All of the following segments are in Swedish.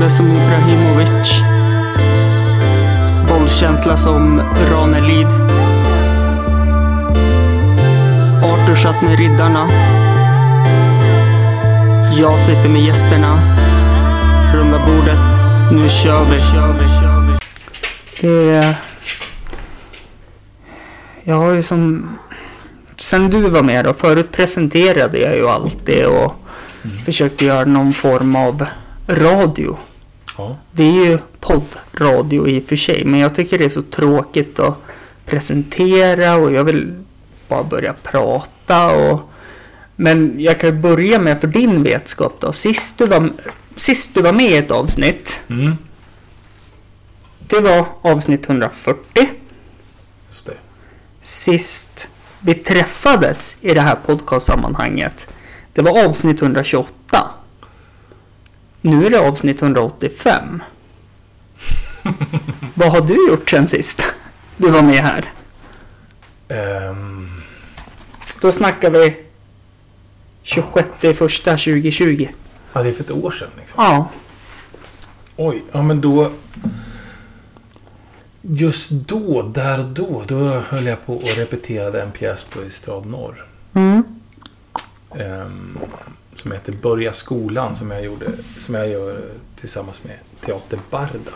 Dribblande som Ibrahimovic. Bollkänsla som Ranelid. Arthur satt med riddarna. Jag sitter med gästerna. Runda bordet. Nu kör vi. Det... Jag har ju som... Sen du var med då, förut presenterade jag ju alltid och försökte göra någon form av radio. Ja. Det är ju poddradio i och för sig, men jag tycker det är så tråkigt att presentera och jag vill bara börja prata och... Men jag kan börja med för din vetskap då. Sist du var, sist du var med i ett avsnitt, Mm. det var avsnitt 140. Just det. Sist vi träffades i det här podcastsammanhanget, det var avsnitt 128. Nu är det avsnitt 185. Vad har du gjort sen sist du var med här? Ehm, Då snackar vi 26 första 2020. ja, det är för ett år sedan liksom. Ja, Oj, ja men då... Just då, där och då, då höll jag på och repeterade en pjäs på Estrad Norr. mm. ehm, som heter Börja skolan, som jag, gjorde, som jag gör tillsammans med Teater Barda.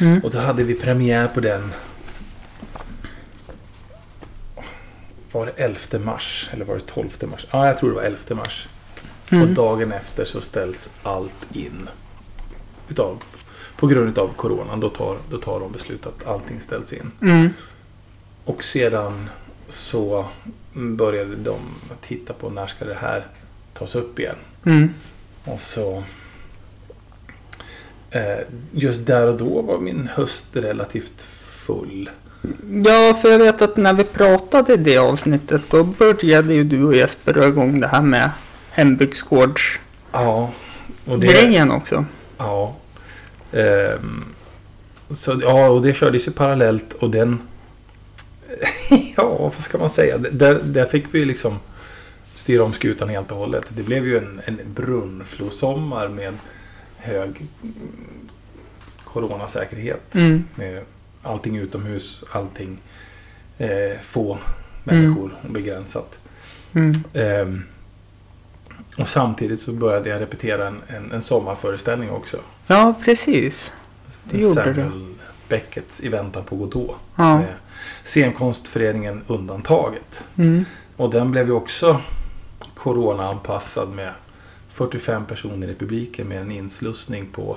Mm. Och då hade vi premiär på den... Var det 11 mars? Eller var det 12 mars? Ja, jag tror det var 11 mars. Och Mm. dagen efter så ställs allt in. Utav, på grund av coronan. Då tar, då tar de beslut att allting ställs in. Mm. Och sedan så började de titta på när ska det här tas upp igen. Mm. Och så... Eh, just där och då var min höst relativt full. Ja, för jag vet att när vi pratade i det avsnittet då började ju du och Jesper dra igång det här med hembygdsgårdsgrejen Ja. Och det, också. Ja. Ehm, så, ja, och det kördes ju parallellt och den... ja, vad ska man säga? Där, där fick vi liksom styra om skutan helt och hållet. Det blev ju en, en brunnflosommar med hög mm, coronasäkerhet. Mm. Med allting utomhus, allting eh, få människor och begränsat. Mm. Ehm, och samtidigt så började jag repetera en, en, en sommarföreställning också. Ja, precis. Det gjorde du. Samuel Beckets I väntan på Godot. Ja. Med scenkonstföreningen Undantaget. Mm. Och den blev ju också Corona-anpassad med 45 personer i publiken med en inslussning på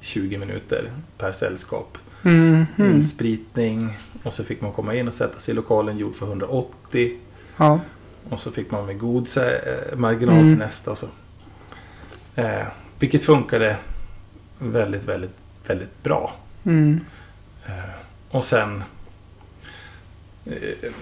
20 minuter per sällskap. Mm. Mm. Inspritning och så fick man komma in och sätta sig i lokalen gjord för 180. Ja. Och så fick man med god eh, marginal Mm. till nästa. Och så. Eh, vilket funkade väldigt, väldigt, väldigt bra. Mm. Eh, och sen... Eh,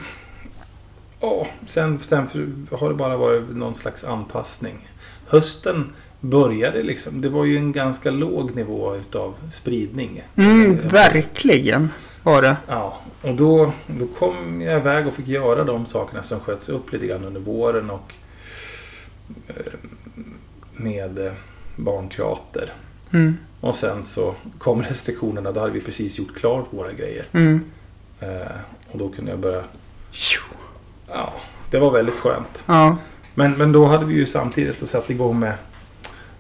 ja, sen, sen har det bara varit någon slags anpassning. Hösten började liksom. Det var ju en ganska låg nivå utav spridning. Mm, verkligen var det. Ja, och då, då kom jag iväg och fick göra de sakerna som sköts upp lite grann under våren och eh, med eh, barnteater. Mm. Och sen så kom restriktionerna. Då hade vi precis gjort klart våra grejer. Mm. Eh, och då kunde jag börja... Ja, det var väldigt skönt. Ja. Men, men då hade vi ju samtidigt då satt igång med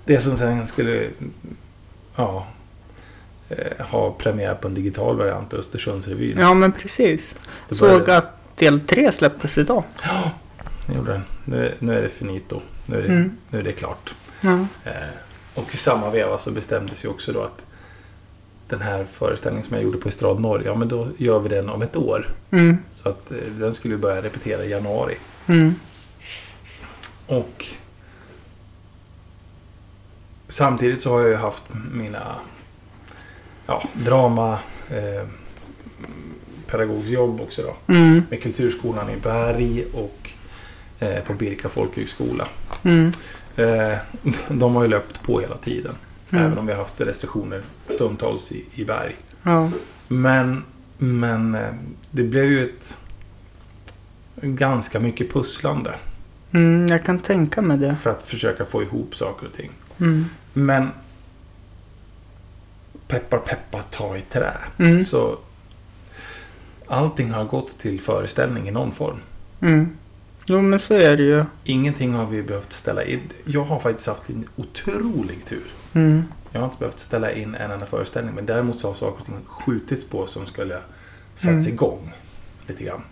det som sen skulle ja, eh, ha premiär på en digital variant, Östersundsrevyn. ja, men precis. Det Såg började- att del 3 släpptes idag. Det gjorde den. Nu, nu är det finito. Nu är det, Mm. nu är det klart. Ja. Eh, och i samma veva så bestämdes ju också då att den här föreställningen som jag gjorde på Estrad Norr, ja men då gör vi den om ett år. Mm. Så att eh, den skulle vi börja repetera i januari. Mm. Och samtidigt så har jag ju haft mina ja, drama eh, pedagogsjobb också då. Mm. Med Kulturskolan i Berg och eh, på Birka folkhögskola. Mm. Eh, de har ju löpt på hela tiden. Mm. Även om vi har haft restriktioner stundtals i, i Berg. Ja. Men, men eh, det blev ju ett ganska mycket pusslande. Mm, jag kan tänka mig det. För att försöka få ihop saker och ting. Mm. Men peppar peppar ta i trä. Mm. Så allting har gått till föreställning i någon form. Mm. Jo, men så är det ju. Ingenting har vi behövt ställa in. Jag har faktiskt haft en otrolig tur. Mm. Jag har inte behövt ställa in en enda föreställning. Men däremot så har saker och ting skjutits på som skulle satts Mm. igång. Lite grann.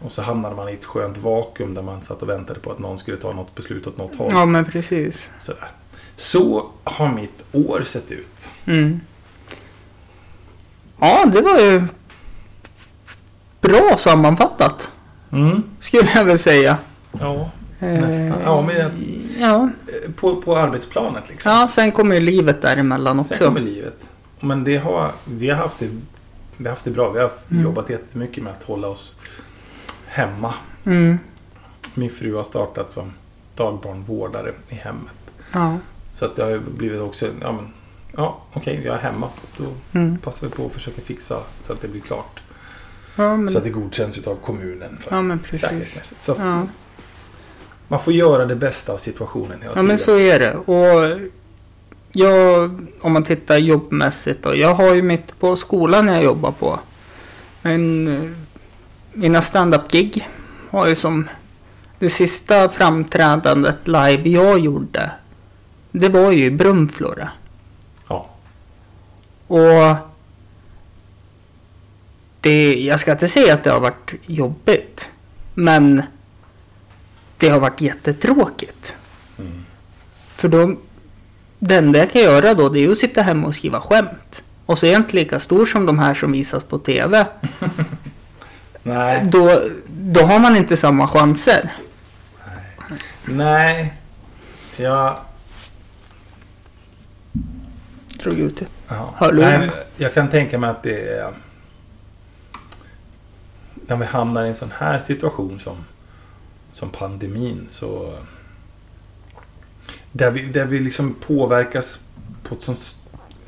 Och så hamnade man i ett skönt vakuum där man satt och väntade på att någon skulle ta något beslut åt något håll. Ja, men precis. Sådär. Så har mitt år sett ut. Mm. Ja, det var ju bra sammanfattat. Mm. Skulle jag väl säga. Ja, Nästan. Eh, Ja, men jag- ja. eh, på, på arbetsplanet liksom. ja, sen kommer ju livet däremellan Sen också. kommer livet. Men det har, vi har haft det, vi har haft det bra. Vi har Mm. jobbat jättemycket med att hålla oss hemma. Mm. Min fru har startat som dagbarnvårdare i hemmet. Ja. Så att det har blivit också, ja men, ja okej, jag är hemma. Då Mm. passar vi på att försöka fixa så att det blir klart. Ja, men, Så att det godkänns utav kommunen för ja, men precis. Så att Ja. Man får göra det bästa av situationen hela ja, tiden. men så är det. Och jag, om man tittar jobbmässigt då. Jag har ju mitt på skolan jag jobbar på. Men eh, mina stand-up-gig har ju som det sista framträdandet live jag gjorde. Det var ju Brunflora. Ja. Och det, jag ska inte säga att det har varit jobbigt. Men det har varit jättetråkigt. Mm. För då, det enda jag kan göra då det är att sitta hemma och skriva skämt. Och så är jag inte lika stor som de här som visas på TV. Nej. Då, då har man inte samma chanser. Nej. Jag... Drog ut det. Ja. Hörlurar. Nej, jag kan tänka mig att det är... När vi hamnar i en sån här situation som, som pandemin så... Där vi, där vi liksom påverkas på ett sånt...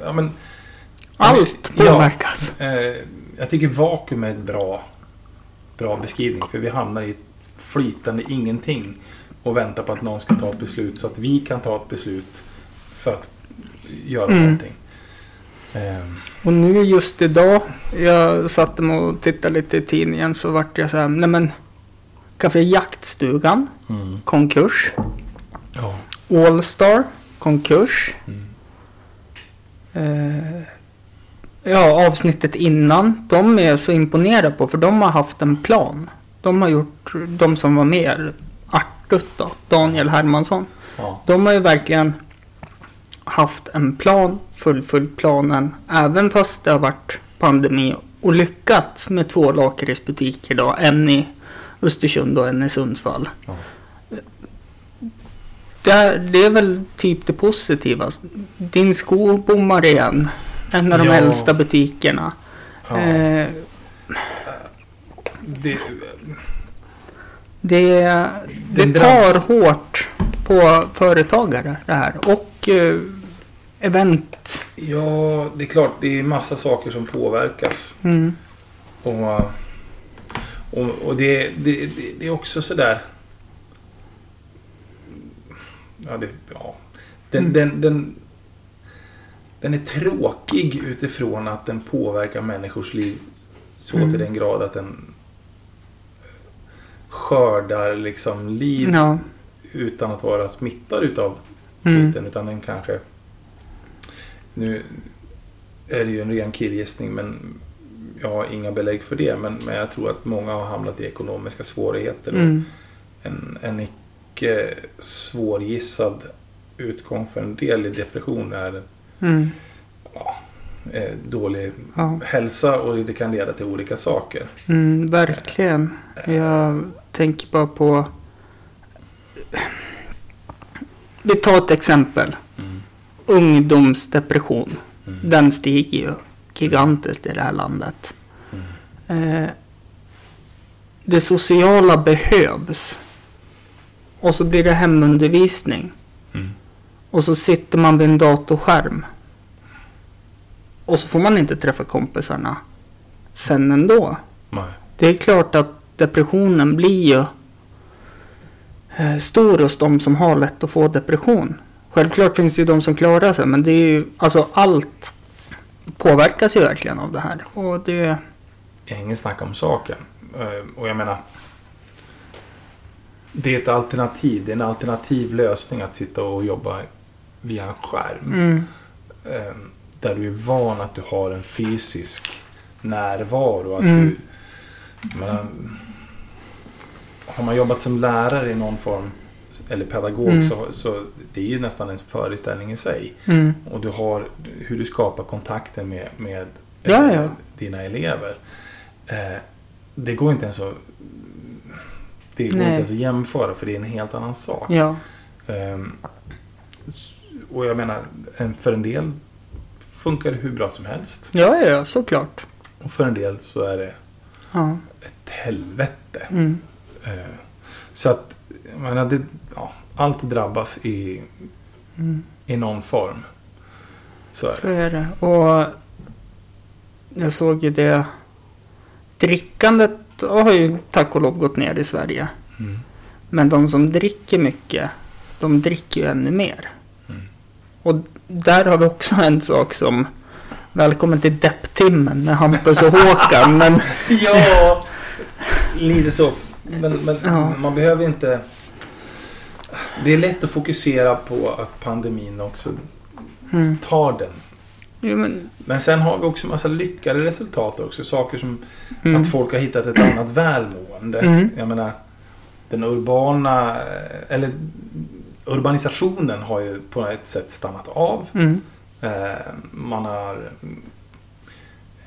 Ja, men, Allt Ja. påverkas. eh, jag tycker vakuum är ett bra, bra beskrivning. För vi hamnar i ett flytande ingenting. Och väntar på att någon ska ta ett beslut så att vi kan ta ett beslut för att göra Mm. någonting. Ehm, Och nu just idag, jag satte mig och tittade lite i tidningen så vart jag så här, nej men Café Jaktstugan, Mm. konkurs. Ja. Allstar, konkurs. Mm. Eh, ja, avsnittet innan, de är jag så imponerade på för de har haft en plan. De har gjort, de som var med, Artut då, Daniel Hermansson. Ja. De har ju verkligen haft en plan, fullföljt planen, även fast det har varit pandemi och lyckats med två lakritsbutiker då, en i Östersund och en i Sundsvall. Ja. Det är, det är väl typ det positiva. Din sko bommar igen. En av de Ja. äldsta butikerna. Ja. Eh, Det, det, det tar hårt på företagare det här. Och eh, event. ja, det är klart. Det är massa saker som påverkas. Mm. Och, och, och det, det, det, är också sådär... Ja, det, ja. Den, Mm. den, den, den är tråkig utifrån att den påverkar människors liv så Mm. till den grad att den skördar liksom liv Ja. utan att vara smittad utav Mm. skiten. Utan den kanske... Nu är det ju en ren killgissning men jag har inga belägg för det. Men, men jag tror att många har hamnat i ekonomiska svårigheter. Mm. en, en icke svårgissad utgång för en del i depression är Mm. eh, dålig Ja. hälsa och det kan leda till olika saker. Mm, verkligen. Jag tänker bara på... Vi tar ett exempel. Mm. Ungdomsdepression. Mm. Den stiger ju gigantiskt i det här landet. Mm. Eh, det sociala behövs. Och så blir det hemundervisning. Mm. Och så sitter man vid en datorskärm. Och så får man inte träffa kompisarna sen ändå. Nej. Det är klart att depressionen blir ju eh, stor hos de som har lätt att få depression. Självklart finns det ju de som klarar sig men det är ju alltså allt påverkas ju verkligen av det här. Och det... Ingen snack om saken. Eh, Och jag menar. Det är ett alternativ. Det är en alternativ lösning att sitta och jobba via en skärm. Mm, eh, Där du är van att du har en fysisk närvaro. Att Mm. du, menar, har man jobbat som lärare i någon form eller pedagog Mm. så, så det är ju nästan en föreställning i sig. mm, Och du har hur du skapar kontakten med, med Ja, ja. dina elever. Eh, det går inte ens att det går Nej. inte ens att jämföra för det är en helt annan sak. ja. S- och jag menar, en- för en del funkar det hur bra som helst. Ja, ja, ja, såklart. Och för en del så är det Ja. ett helvete. Mm. Eh, så att, menar, det, ja, allt drabbas i, Mm. i någon form. Så är Så är det. Och jag såg ju det. Drickandet har ju tack och lov gått ner i Sverige. Mm. Men de som dricker mycket, de dricker ju ännu mer. Mm. Och där har vi också en sak som Välkommen till depptimmen med Hampus och Håkan. Men Ja, lite så. Men, men Ja. man behöver inte... Det är lätt att fokusera på att pandemin också mm, tar den. jo, men, Men sen har vi också massa lyckade resultat också. Saker som mm, att folk har hittat ett annat välmående. Mm. Jag menar, den urbana... Eller urbanisationen har ju på ett sätt stannat av. mm, Eh, man har...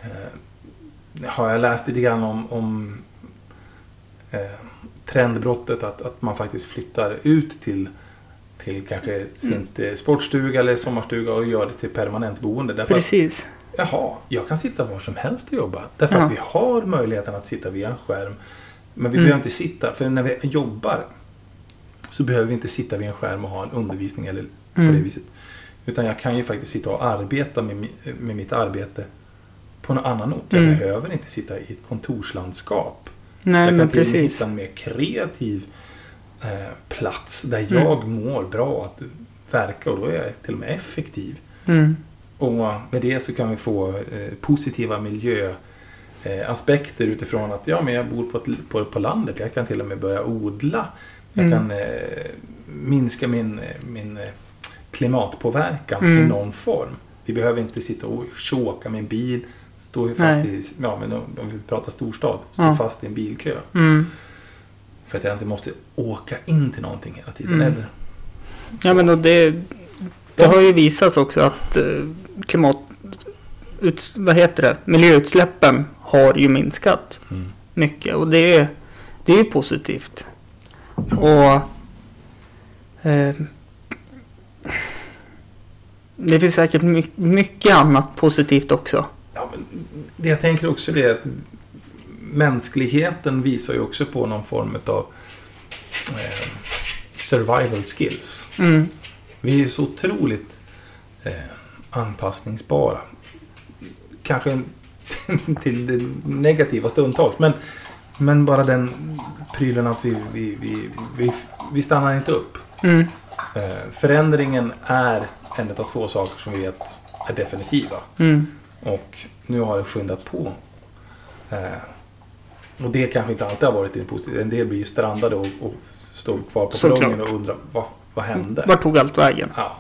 Eh, har jag läst lite grann om, om eh, trendbrottet att, att man faktiskt flyttar ut till, till kanske sin mm. sportstuga eller sommarstuga och gör det till permanent boende. Därför att, precis. jaha, jag kan sitta var som helst och jobba. Därför Ja. att vi har möjligheten att sitta via en skärm. Men vi Mm. behöver inte sitta, för när vi jobbar så behöver vi inte sitta vid en skärm och ha en undervisning eller på Mm. det viset. Utan jag kan ju faktiskt sitta och arbeta med, med mitt arbete på en annan ort. Jag Mm. behöver inte sitta i ett kontorslandskap. Nej, jag kan till och med hitta en mer kreativ eh, plats där Mm. jag mår bra att verka och då är jag till och med effektiv. Mm, Och med det så kan vi få eh, positiva miljöaspekter eh, utifrån att ja, men jag bor på, ett, på, på landet. Jag kan till och med börja odla. Jag Mm. kan eh, minska min, min eh, klimatpåverkan Mm. i någon form. Vi behöver inte sitta och tjåka med en bil. Stå fast Nej. i, ja men om vi pratar storstad, stå Ja. fast i en bilkö. mm. För att jag inte måste åka in till någonting hela tiden. Mm. Eller? Ja, men och det, det har ju visats också att eh, klimat... Uts, vad heter det? Miljöutsläppen har ju minskat Mm. mycket och det är, det är ju positivt. Och... Eh, det finns säkert my, mycket annat positivt också. Ja, det jag tänker också det är att mänskligheten visar ju också på någon form av eh, survival skills. Mm, Vi är så otroligt eh, anpassningsbara. Kanske till det negativa stundtals. Men, men bara den prylen att vi, vi, vi, vi, vi stannar inte upp. mm, Eh, förändringen är en av två saker som vi vet är definitiva. mm, Och nu har det skyndat på. Eh, och det kanske inte alltid har varit en positiv. En del blir ju strandade och, och står kvar på perrongen och undrar vad, vad hände? Vart tog allt vägen? Ja.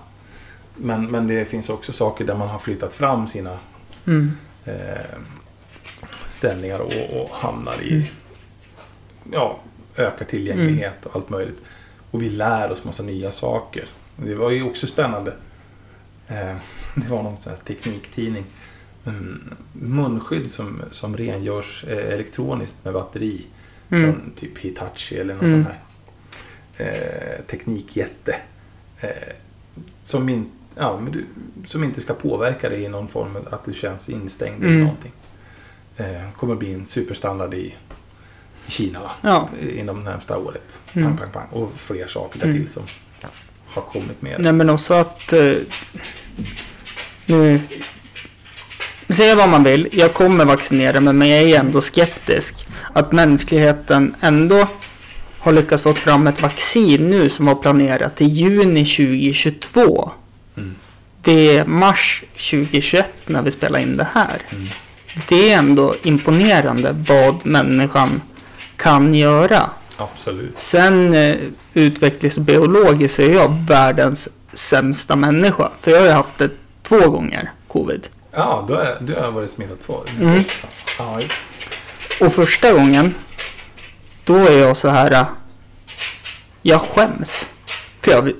Men, men det finns också saker där man har flyttat fram sina Mm, eh, ställningar och, och hamnar i ja, ökar tillgänglighet och allt möjligt. Och vi lär oss massa nya saker. Det var ju också spännande. Eh, det var någon sån här tekniktidning. Munskydd som, som rengörs eh, elektroniskt med batteri. mm, Från typ Hitachi eller någon Mm. sån här eh, teknikjätte. Eh, som, in, ja, du, som inte ska påverka dig i någon form att du känns instängd Mm. eller någonting. Eh, kommer bli en superstandard i, Kina ja. inom det närmsta året. Mm. Pang, pang, pang. Och fler saker därtill Mm. som har kommit med. Nej men också att... Eh, nu... Säga vad man vill. Jag kommer vaccinera mig men jag är ändå skeptisk. Att mänskligheten ändå har lyckats få fram ett vaccin nu som var planerat till juni 2022. Mm. det är mars 2021 när vi spelar in det här. Mm. Det är ändå imponerande vad människan kan göra. Absolut. Sen eh, utvecklings och biologiskt så är jag världens sämsta människa. För jag har ju haft det två gånger, covid. Ja, du har, du har varit smittad två. Mm. Ja, Och första gången, då är jag så här. äh, Jag skäms. För jag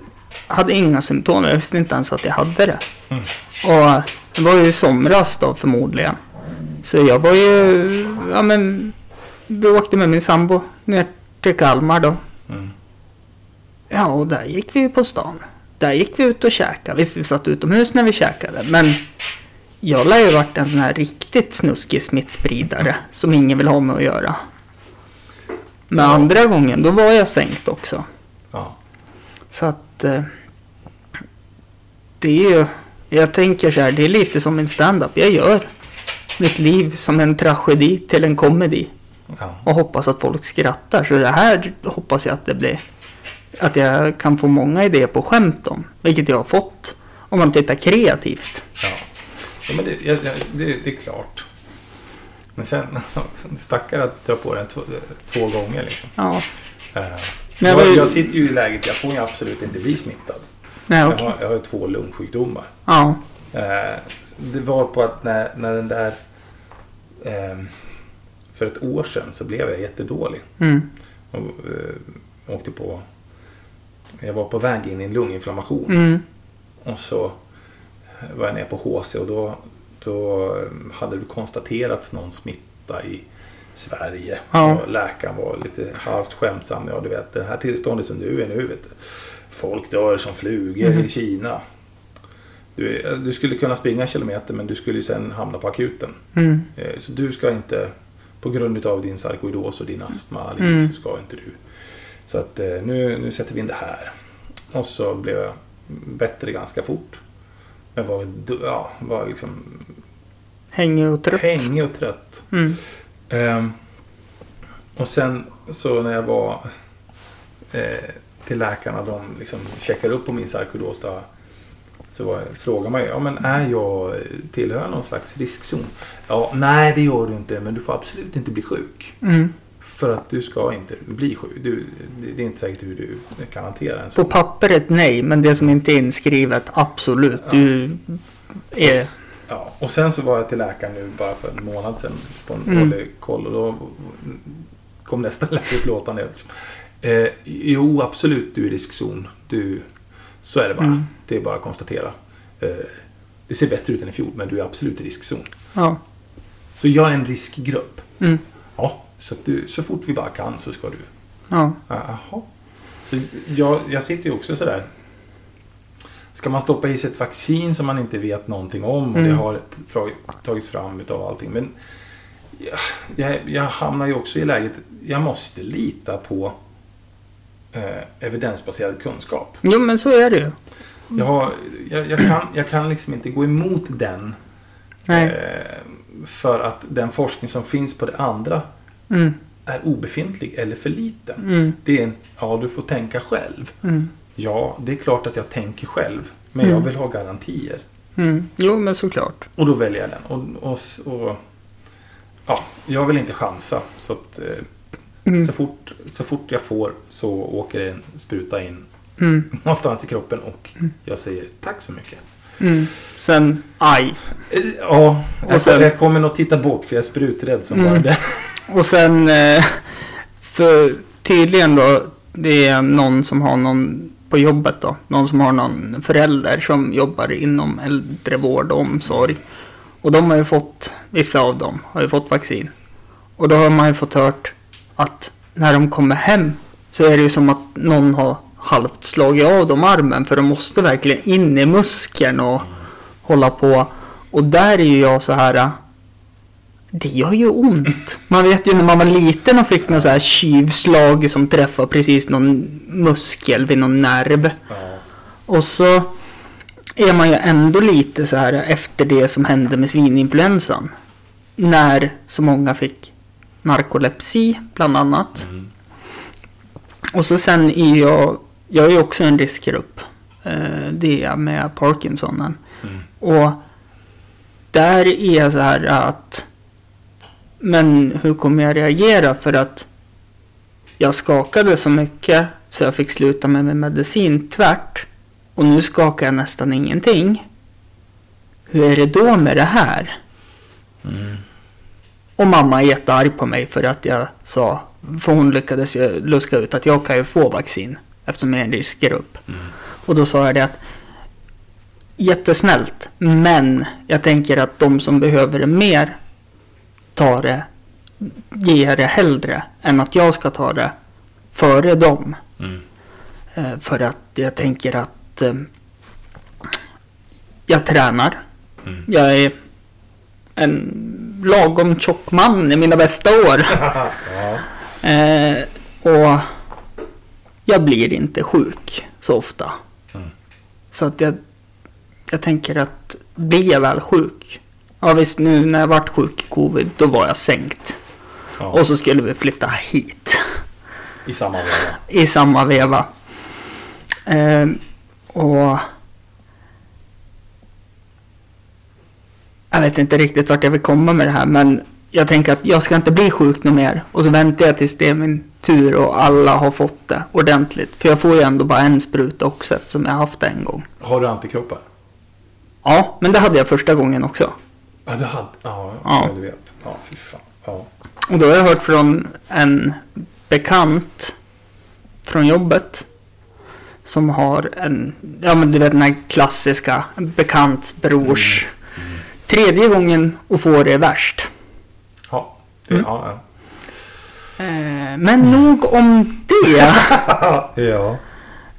hade inga symptom. Jag visste inte ens att jag hade det. Mm. Och det var ju i somras då förmodligen. Så jag var ju, ja men, vi åkte med min sambo ner till Kalmar då. Mm. Ja, och där gick vi ju på stan. Där gick vi ut och käkade. Visst, vi satt utomhus när vi käkade, men jag lär ju varit en sån här riktigt snuskig smittspridare som ingen vill ha med att göra. Men Ja. andra gången, då var jag sänkt också. Ja. Så att eh, det är ju, jag tänker så här, det är lite som en stand-up. Jag gör mitt liv som en tragedi till en komedi Ja. och hoppas att folk skrattar. Så det här hoppas jag att det blir, att jag kan få många idéer på skämt om, vilket jag har fått om man tittar kreativt. ja. Ja men det, jag, jag, det, det är klart. Men sen, stackare att dra på den två, två gånger liksom. Ja, Eh, Men jag jag, jag sitter ju i läget, jag får ju absolut inte bli smittad. nej Jag okej. har, jag har ju två lungsjukdomar. Ja, Eh, det var på att när, när den där... Eh, för ett år sedan så blev jag jättedålig. mm, Och, eh, åkte på... Jag var på väg in i en lunginflammation. mm, Och så var jag nere på HC och då, då hade det konstaterats någon smitta i Sverige. Ja. Och läkaren var lite halvt skämtsam. Ja, du vet, det här tillståndet som du är nu, vet du. Folk dör som flugor Mhm. i Kina. Du, du skulle kunna springa kilometer men du skulle ju sen hamna på akuten. mm, Eh, Så du ska inte, på grund av din sarkoidos och din astma, Mm. så ska inte du. Så att eh, nu, nu sätter vi in det här. Och så blev jag bättre ganska fort. Men var, ja, var liksom hängig och trött. hängig och trött. Mm, Ehm, och sen så när jag var eh, till läkarna, de liksom checkade upp på min sarkoidos. Då, så var, frågade man ju, ja men är jag, tillhör någon slags riskzon? Ja, nej det gör du inte, men du får absolut inte bli sjuk. mm. För att du ska inte bli sjuk. Du, det, är inte säkert hur du kan hantera en På sån. pappret nej, men det som inte är inskrivet absolut. Ja. Du är... Ja, och sen så var jag till läkaren nu bara för en månad sedan på en Mm. årlig koll och då kom nästa läkarutlåtande ut. Eh, jo, absolut, du är i riskzon. Du, så är det bara. Mm. Det är bara att konstatera. Eh, det ser bättre ut än i fjol, men du är absolut i riskzon. Ja. Så jag är en riskgrupp. Mm, Ja, så, du, så fort vi bara kan så ska du. ja. Jaha. Så jag, jag sitter ju också sådär. Ska man stoppa i sig ett vaccin som man inte vet någonting om och Mm. det har tagits fram utav allting. Men jag, jag, hamnar ju också i läget, jag måste lita på eh, evidensbaserad kunskap. Jo, men så är det ju. Jag, har, jag, jag, kan, jag kan liksom inte gå emot den. Eh, för att den forskning som finns på det andra Mm, är obefintlig eller för liten. mm, Det är en, ja du får tänka själv. mm, Ja, det är klart att jag tänker själv. Men Mm. jag vill ha garantier. mm. Jo, men såklart. Och då väljer jag den. Och, och, och ja, jag vill inte chansa. Så, att, eh, Mm, så, fort, så fort jag får så åker en spruta in mm, någonstans i kroppen och jag säger tack så mycket. mm. Sen, aj. Eh, Ja, Och jag, sen- jag kommer nog titta bort för jag är spruträdd som Mm. bara det. Och sen, eh, för tydligen då, det är någon som har någon på jobbet då, någon som har någon förälder som jobbar inom äldrevård och omsorg. Och de har ju fått, vissa av dem har ju fått vaccin. Och då har man ju fått hört att när de kommer hem så är det ju som att någon har halvt slagit av dem armen för de måste verkligen in i muskeln och hålla på. Och där är ju jag så här. Det gör ju ont. Man vet ju när man var liten och fick någon så här tjuvslag som träffar precis någon muskel vid någon nerv. Ja, Och så är man ju ändå lite så här efter det som hände med svininfluensan. När så många fick narkolepsi bland annat. mm. Och så sen är jag, jag är ju också en riskgrupp. eh, det med Parkinsonen. Mm. Och där är jag så här att men hur kommer jag reagera för att jag skakade så mycket så jag fick sluta med min medicin tvärt och nu skakar jag nästan ingenting. Hur är det då med det här? Mm. Och mamma är jättearg på mig för att jag sa, för hon lyckades ju luska ut att jag kan ju få vaccin eftersom jag är en riskgrupp. Mm. Och då sa jag det att jättesnällt, men jag tänker att de som behöver det mer tar det, ger det hellre än att jag ska ta det före dem. Mm. Eh, För att jag tänker att eh, jag tränar. Mm. Jag är en lagom tjock man i mina bästa år. ja. Eh, och jag blir inte sjuk så ofta. Mm. Så att jag, jag tänker att blir jag väl sjuk. Ja visst nu när jag vart sjuk i covid då var jag sänkt. ja. Och så skulle vi flytta hit. I samma veva. i samma veva. Eh, och jag vet inte riktigt vart jag vill komma med det här men jag tänker att jag ska inte bli sjuk något mer och så väntar jag tills det är min tur och alla har fått det ordentligt. För jag får ju ändå bara en spruta också eftersom jag haft det en gång. Har du antikroppar? Ja, men det hade jag första gången också. Ja, du hade... Ja, Ja. ja. du vet. Ja, fy fan. Ja. Och då har jag hört från en bekant från jobbet. Som har en, ja men du vet den här klassiska bekantsbrors. Tredje gången och får det värst. Ja. Det, Mm. ja, Eh, men nog om det. ja. ja.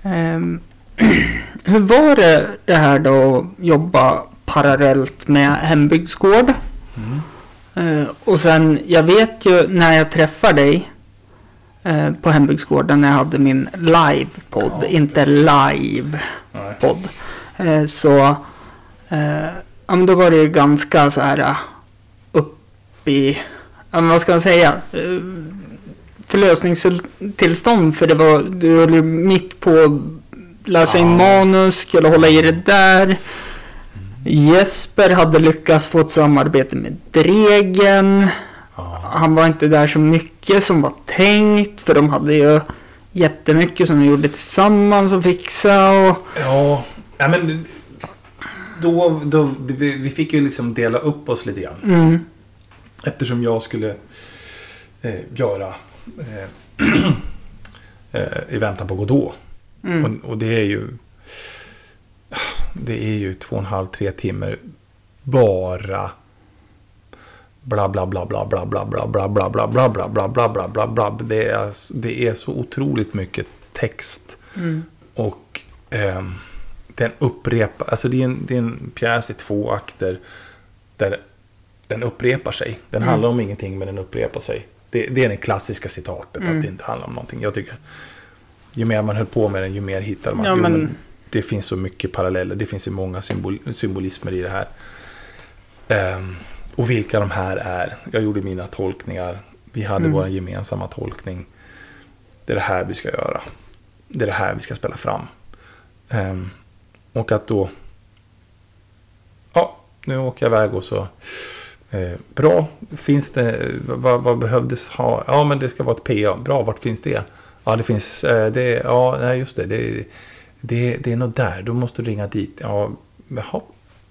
Ehm, hur var det det här då att jobba parallellt med hembygdsgård? Mm. Eh, och sen, jag vet ju när jag träffar dig eh, på hembygdsgården när jag hade min live-podd, Ja, inte live-podd. Eh, så, ja men då var det ju ganska så här upp i, ja men vad ska man säga? Förlösningstillstånd för det var, du höll ju mitt på läsa in manus, skulle hålla i det där. Jesper hade lyckats få ett samarbete med Dregen. Ja. Han var inte där så mycket som var tänkt för de hade ju jättemycket som de gjorde tillsammans och fixa och... Ja, ja men då, då, vi, vi fick ju liksom dela upp oss lite grann. Mm, Eftersom jag skulle eh, göra eh, eh, I väntan på Godot. mm, Och, och det är ju Det är ju två och en halv, tre timmar bara bla bla bla bla bla bla bla bla bla bla bla bla bla bla bla bla bla det är, det är så otroligt mycket text mm, och ehm, den upprepar, alltså det är, en, det är en pjäs i två akter där den upprepar sig. Den Mm. handlar om ingenting men den upprepar sig. Det, det är det klassiska citatet, Mm. att det inte handlar om någonting. Jag tycker, ju mer man höll på med den, ju mer hittade man. Ja, men- det finns så mycket paralleller, det finns så många symbol, symbolismer i det här. Ehm, och vilka de här är. Jag gjorde mina tolkningar. Vi hade Mm. vår gemensamma tolkning. Det är det här vi ska göra. Det är det här vi ska spela fram. Ehm, och att då... Ja, nu åker jag iväg och så... Eh, bra, finns det... Vad, vad behövdes ha? Ja, men det ska vara ett PA. Bra, vart finns det? Ja, det finns... Eh, det, ja, nej, just det. Det, det, det är nog där. Då måste du ringa dit. Ja, jaha.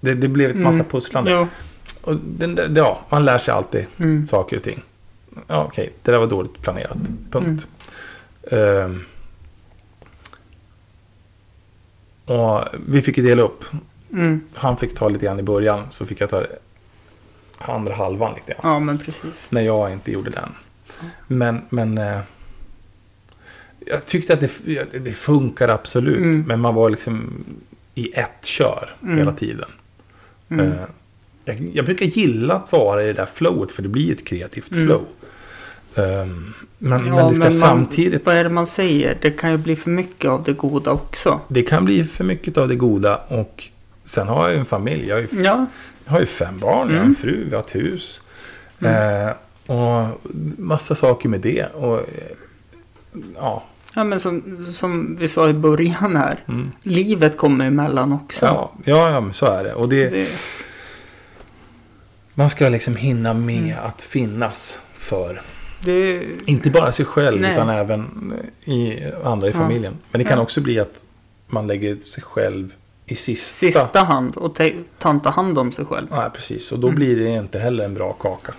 Det, det blev ett massa Mm. pusslande. ja, Och den, ja, man lär sig alltid mm, saker och ting. Ja, okej, det där var dåligt planerat. Punkt. Ehm. och vi fick ju dela upp. mm. Han fick ta lite grann i början, så fick jag ta andra halvan lite grann. Ja, men precis. När jag inte gjorde den. Men, men... Jag tyckte att det, det funkar absolut. Mm. Men man var liksom i ett kör Mm. hela tiden. Mm. Eh, jag, jag brukar gilla att vara i det där flowet, för det blir ett kreativt Mm. flow. Ehm, men, Ja, men det ska man- samtidigt... Vad är det man säger? Det kan ju bli för mycket av det goda också. Det kan bli för mycket av det goda och sen har jag ju en familj. Jag har ju, Ja, jag har ju fem barn, jag har Mm. en fru, vi har ett hus. Eh, och massa saker med det. Och, eh, ja, Ja, men som, som vi sa i början här. Mm. Livet kommer emellan också. Ja, ja, ja, så är det. Och det, Det, man ska liksom hinna med Mm. att finnas för, det, inte bara sig själv, Nej. utan även i andra i Ja. familjen. Men det kan Ja. också bli att man lägger sig själv i sista. sista hand och ta inte hand om sig själv. Nej, precis. Och då Mm. blir det inte heller en bra kaka.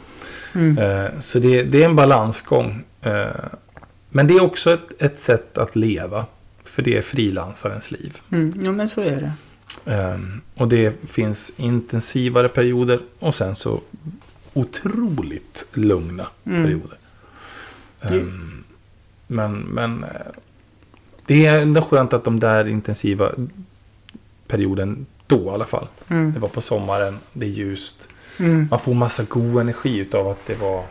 Mm. Eh, Så det, det är en balansgång. Eh, Men det är också ett, ett sätt att leva. För det är frilansarens liv. Mm. Ja, men så är det. Ehm, Och det finns intensivare perioder och sen så otroligt lugna Mm. perioder. Ehm, Men, men eh, det är ändå skönt att de där intensiva perioden då i alla fall. Mm. Det var på sommaren, det är ljust. Mm. Man får massa god energi utav att det var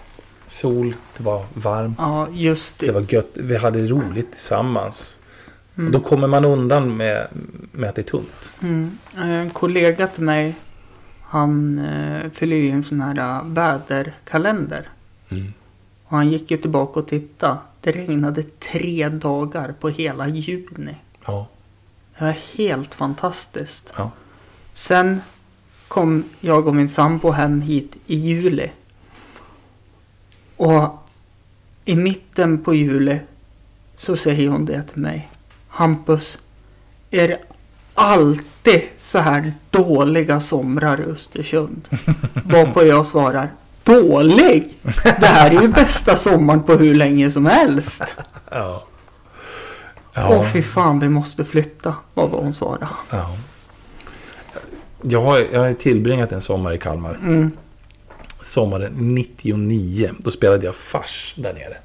sol, det var varmt, Ja, just det det. var gött. Vi hade roligt tillsammans. Mm. Och då kommer man undan med, med att det är tunt. Mm. En kollega till mig, han eh, fyller ju en sån här eh, väderkalender. Och han gick ju tillbaka och tittade. Det regnade tre dagar på hela juni. Ja. Det var helt fantastiskt. Ja. Sen kom jag och min sambo hem hit i juli. Och i mitten på juli så säger hon det till mig. Hampus, är det alltid så här dåliga somrar i Östersund? Varpå jag svarar Dålig? Det här är ju bästa sommaren på hur länge som helst. Ja. Åh Ja. fy fan, vi måste flytta. Vad var hon svarade. ja. Jag har, jag har tillbringat en sommar i Kalmar. Mm. Sommaren 99. Då spelade jag fars där nere.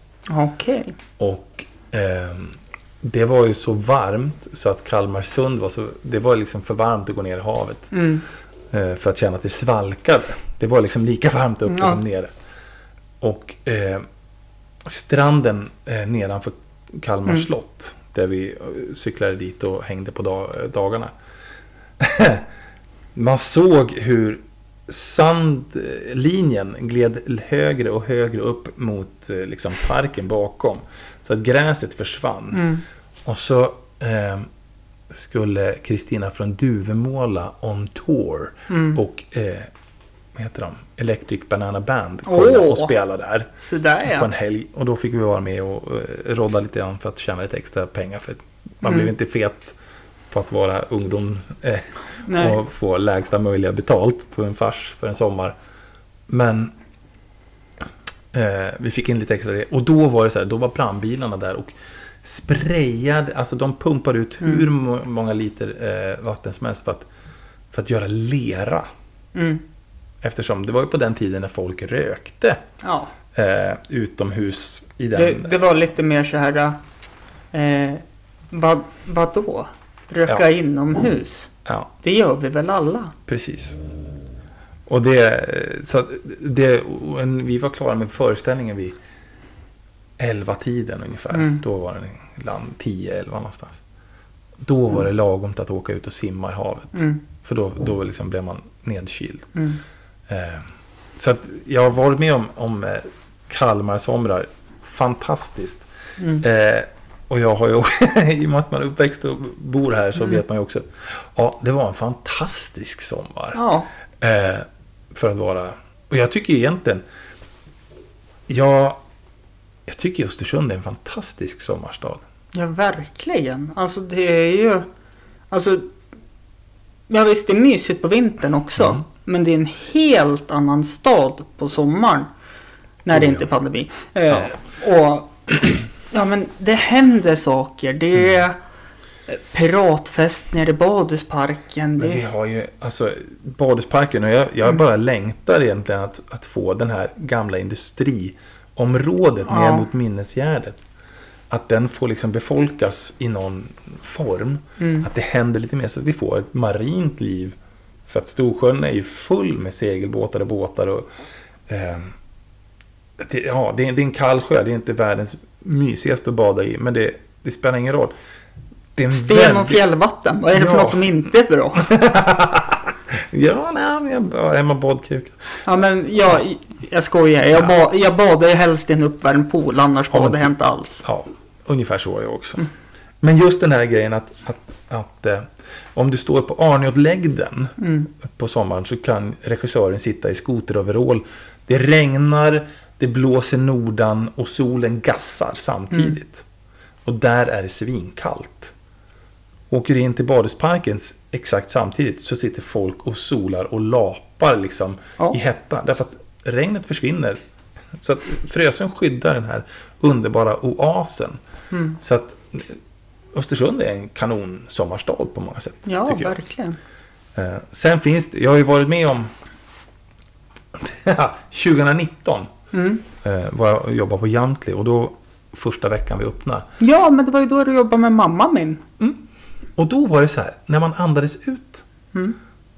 Okej. Och ehm, det var ju så varmt så att Kalmarsund var så... Det var liksom för varmt att gå ner i havet. Mm. eh, för att känna att det svalkade. Det var liksom lika varmt uppe Ja. som nere. Och eh, stranden eh, nedanför Kalmar Mm. slott. Där vi eh, cyklade dit och hängde på dag, eh, dagarna. Man såg hur sandlinjen gled högre och högre upp mot eh, liksom parken bakom. Så att gräset försvann. Mm. Och så eh, skulle Kristina från Duvemåla on tour. Mm. Och eh, vad heter de? Electric Banana Band kolla Åh. och spela där Så där på en ja. helg. Och då fick vi vara med och eh, rodda lite grann för att tjäna lite extra pengar. För man Mm. blev inte fet på att vara ungdom eh, och få lägsta möjliga betalt på en fars för en sommar. Men eh, vi fick in lite extra det. Och då var det så här, då var brandbilarna där och sprayade, alltså de pumpade ut Mm. hur må- många liter eh, vatten som helst för att, för att göra lera. Mm. Eftersom det var ju på den tiden när folk rökte Ja. eh, utomhus i den. Det, det var lite mer så här. Eh, vad, vadå? Röka Ja. inomhus? Ja, Det gör vi väl alla? precis. Och det, så det, vi var klara med föreställningen vid 11-tiden ungefär. Mm. Då var det land 10-11 någonstans. Då var det lagom att åka ut och simma i havet. Mm. För då, då liksom blev man nedkyld. Mm. Eh, så att jag har varit med om, om eh, Kalmar somrar. Fantastiskt. Mm. Eh, och jag har ju, i och med att man är uppväxt och bor här så Mm. vet man ju också. Ja, det var en fantastisk sommar. Ja. Eh, för att vara... Och jag tycker egentligen... Jag, jag tycker Östersund är en fantastisk sommarstad. Ja, verkligen. Alltså det är ju... Alltså... Ja visst, det är mysigt på vintern också. Mm. Men det är en helt annan stad på sommaren. När det Oh, inte är ja. pandemi. Eh, och... Ja men det händer saker. Det Mm. är eh, piratfest nere i badhusparken. Men Det... vi har ju alltså Badhusparken och jag, jag Mm. bara längtar egentligen att, att få den här gamla industriområdet Ja. ner mot Minnesgärdet. Att den får liksom befolkas i någon form. Mm. Att det händer lite mer så att vi får ett marint liv. För att Storsjön är ju full med segelbåtar och båtar. Och, eh, det, ja, det är, det är en kall sjö. Det är inte världens mysigaste att bada i. Men det, det spelar ingen roll. Det är en Sten och väldigt- fjällvatten. Vad är det för Ja. något som inte är bra? Ja, nej, jag, ja, Emma badkruka. Ja men jag, jag skojar. Jag, ba, jag badar ju helst i en uppvärmd pool. Annars Ja, badar jag typ. inte alls. Ja, ungefär så är jag också. Men just den här grejen att, att, att eh, om du står på Arniotlägden Mm. på sommaren så kan regissören sitta i skoteroverall. Det regnar, det blåser nordan och solen gassar samtidigt. Och där är det svinkallt. Åker in till badhusparken exakt samtidigt så sitter folk och solar och lapar liksom Ja. i hetta. Därför att regnet försvinner. Så att Frösön skyddar den här underbara oasen. Mm. Så att eh, Östersund är en kanon sommarstad på många sätt. Ja, verkligen. Eh, sen finns det, jag har ju varit med om 2019 Mm. eh, var jag och jobbade på Jamtli och då första veckan vi öppnade. Ja, men det var ju då du jobbade med mamma min. Och då var det så här, när man andades ut Mm.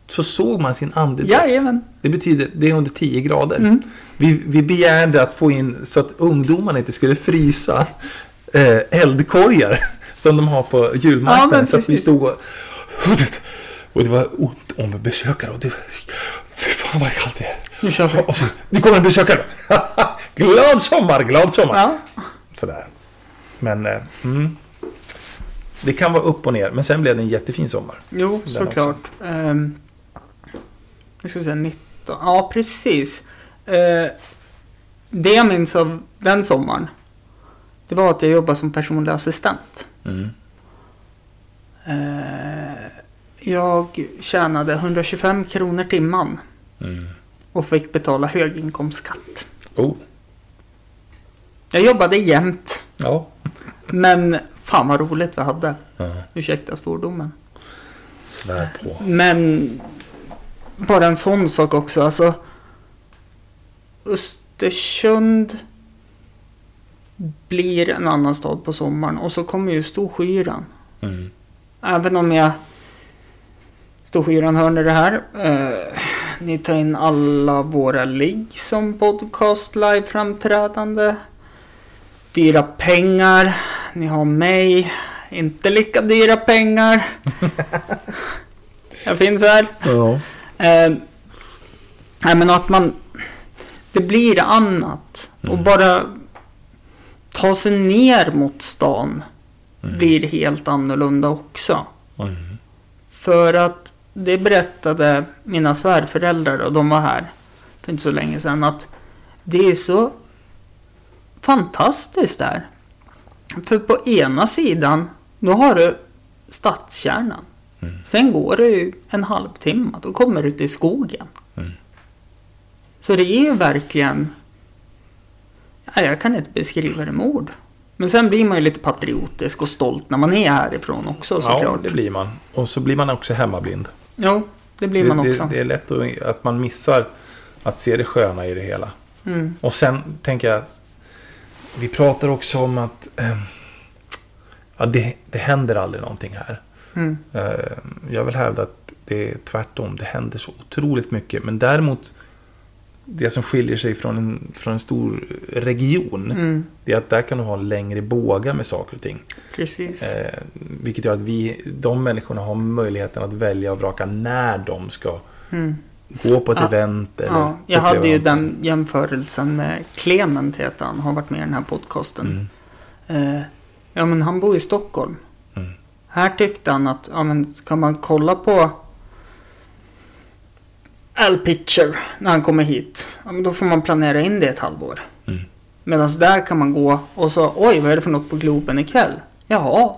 så såg man sin andedräkt. Jajamän. Det betyder, det är under 10 grader. Mm. Vi, vi begärde att få in så att ungdomarna inte skulle frysa eh, eldkorgar som de har på Ja, julmarknaden. men så att vi stod och, och det var ont om besökare. Och det, fy fan vad kallt det är. Nu kör vi. Det kommer en besökare. glad sommar, glad sommar. Ja. Sådär. Men eh, mm, det kan vara upp och ner. Men sen blev det en jättefin sommar. Jo, Den såklart. Um, jag ska säga 19. Ja, precis. Eh, det jag minns av den sommaren. Det var att jag jobbade som personlig assistent. Mm. Eh, jag tjänade 125 kronor timman. Mm. Och fick betala höginkomstskatt. Oh, Jag jobbade jämt. ja. Men fan vad roligt vi hade. ja. Ursäkta svordomen. Svär på. Men bara en sån sak också. Alltså Östersund blir en annan stad på sommaren och så kommer ju Storskyran. Mm. Även om jag Storskyran hör ni det här. Eh, ni tar in alla våra ligg som podcast live-framträdande. Dyra pengar. Ni har mig. Inte lika dyra pengar. jag finns här. Ja. Eh, nej men att man... Det blir annat. Och Mm. bara ta sig ner mot stan Mm. blir helt annorlunda också. Mm. För att det berättade mina svärföräldrar och de var här för inte så länge sedan att det är så fantastiskt där. För på ena sidan, då har du stadskärnan. Mm. Sen går det ju en halvtimme, då kommer du till skogen. Mm. Så det är ju verkligen... Ja, jag kan inte beskriva det med ord. Men sen blir man ju lite patriotisk och stolt när man är härifrån också Ja, såklart. det blir man. Och så blir man också hemmablind. Jo, det blir man det, också. Det, det är lätt att, att man missar att se det sköna i det hela. Mm. Och sen tänker jag, vi pratar också om att eh, ja, det, det händer aldrig någonting här. Mm. Eh, jag vill hävda att det är tvärtom. Det händer så otroligt mycket. Men däremot, det som skiljer sig från en, från en stor region, Mm. det är att där kan du ha längre bågar med saker och ting. Precis. Eh, vilket gör att vi, de människorna har möjligheten att välja och vraka när de ska Mm. gå på ett Ja. event. Eller Ja, jag hade ju den jämförelsen med Clement heter han, har varit med i den här podcasten. Mm. Eh, ja men han bor i Stockholm. Mm. Här tyckte han att, ja men ska man kolla på Al Pitcher när han kommer hit. Ja, men då får man planera in det ett halvår. Mm. Medan där kan man gå och så, oj vad är det för något på Globen ikväll? Jaha.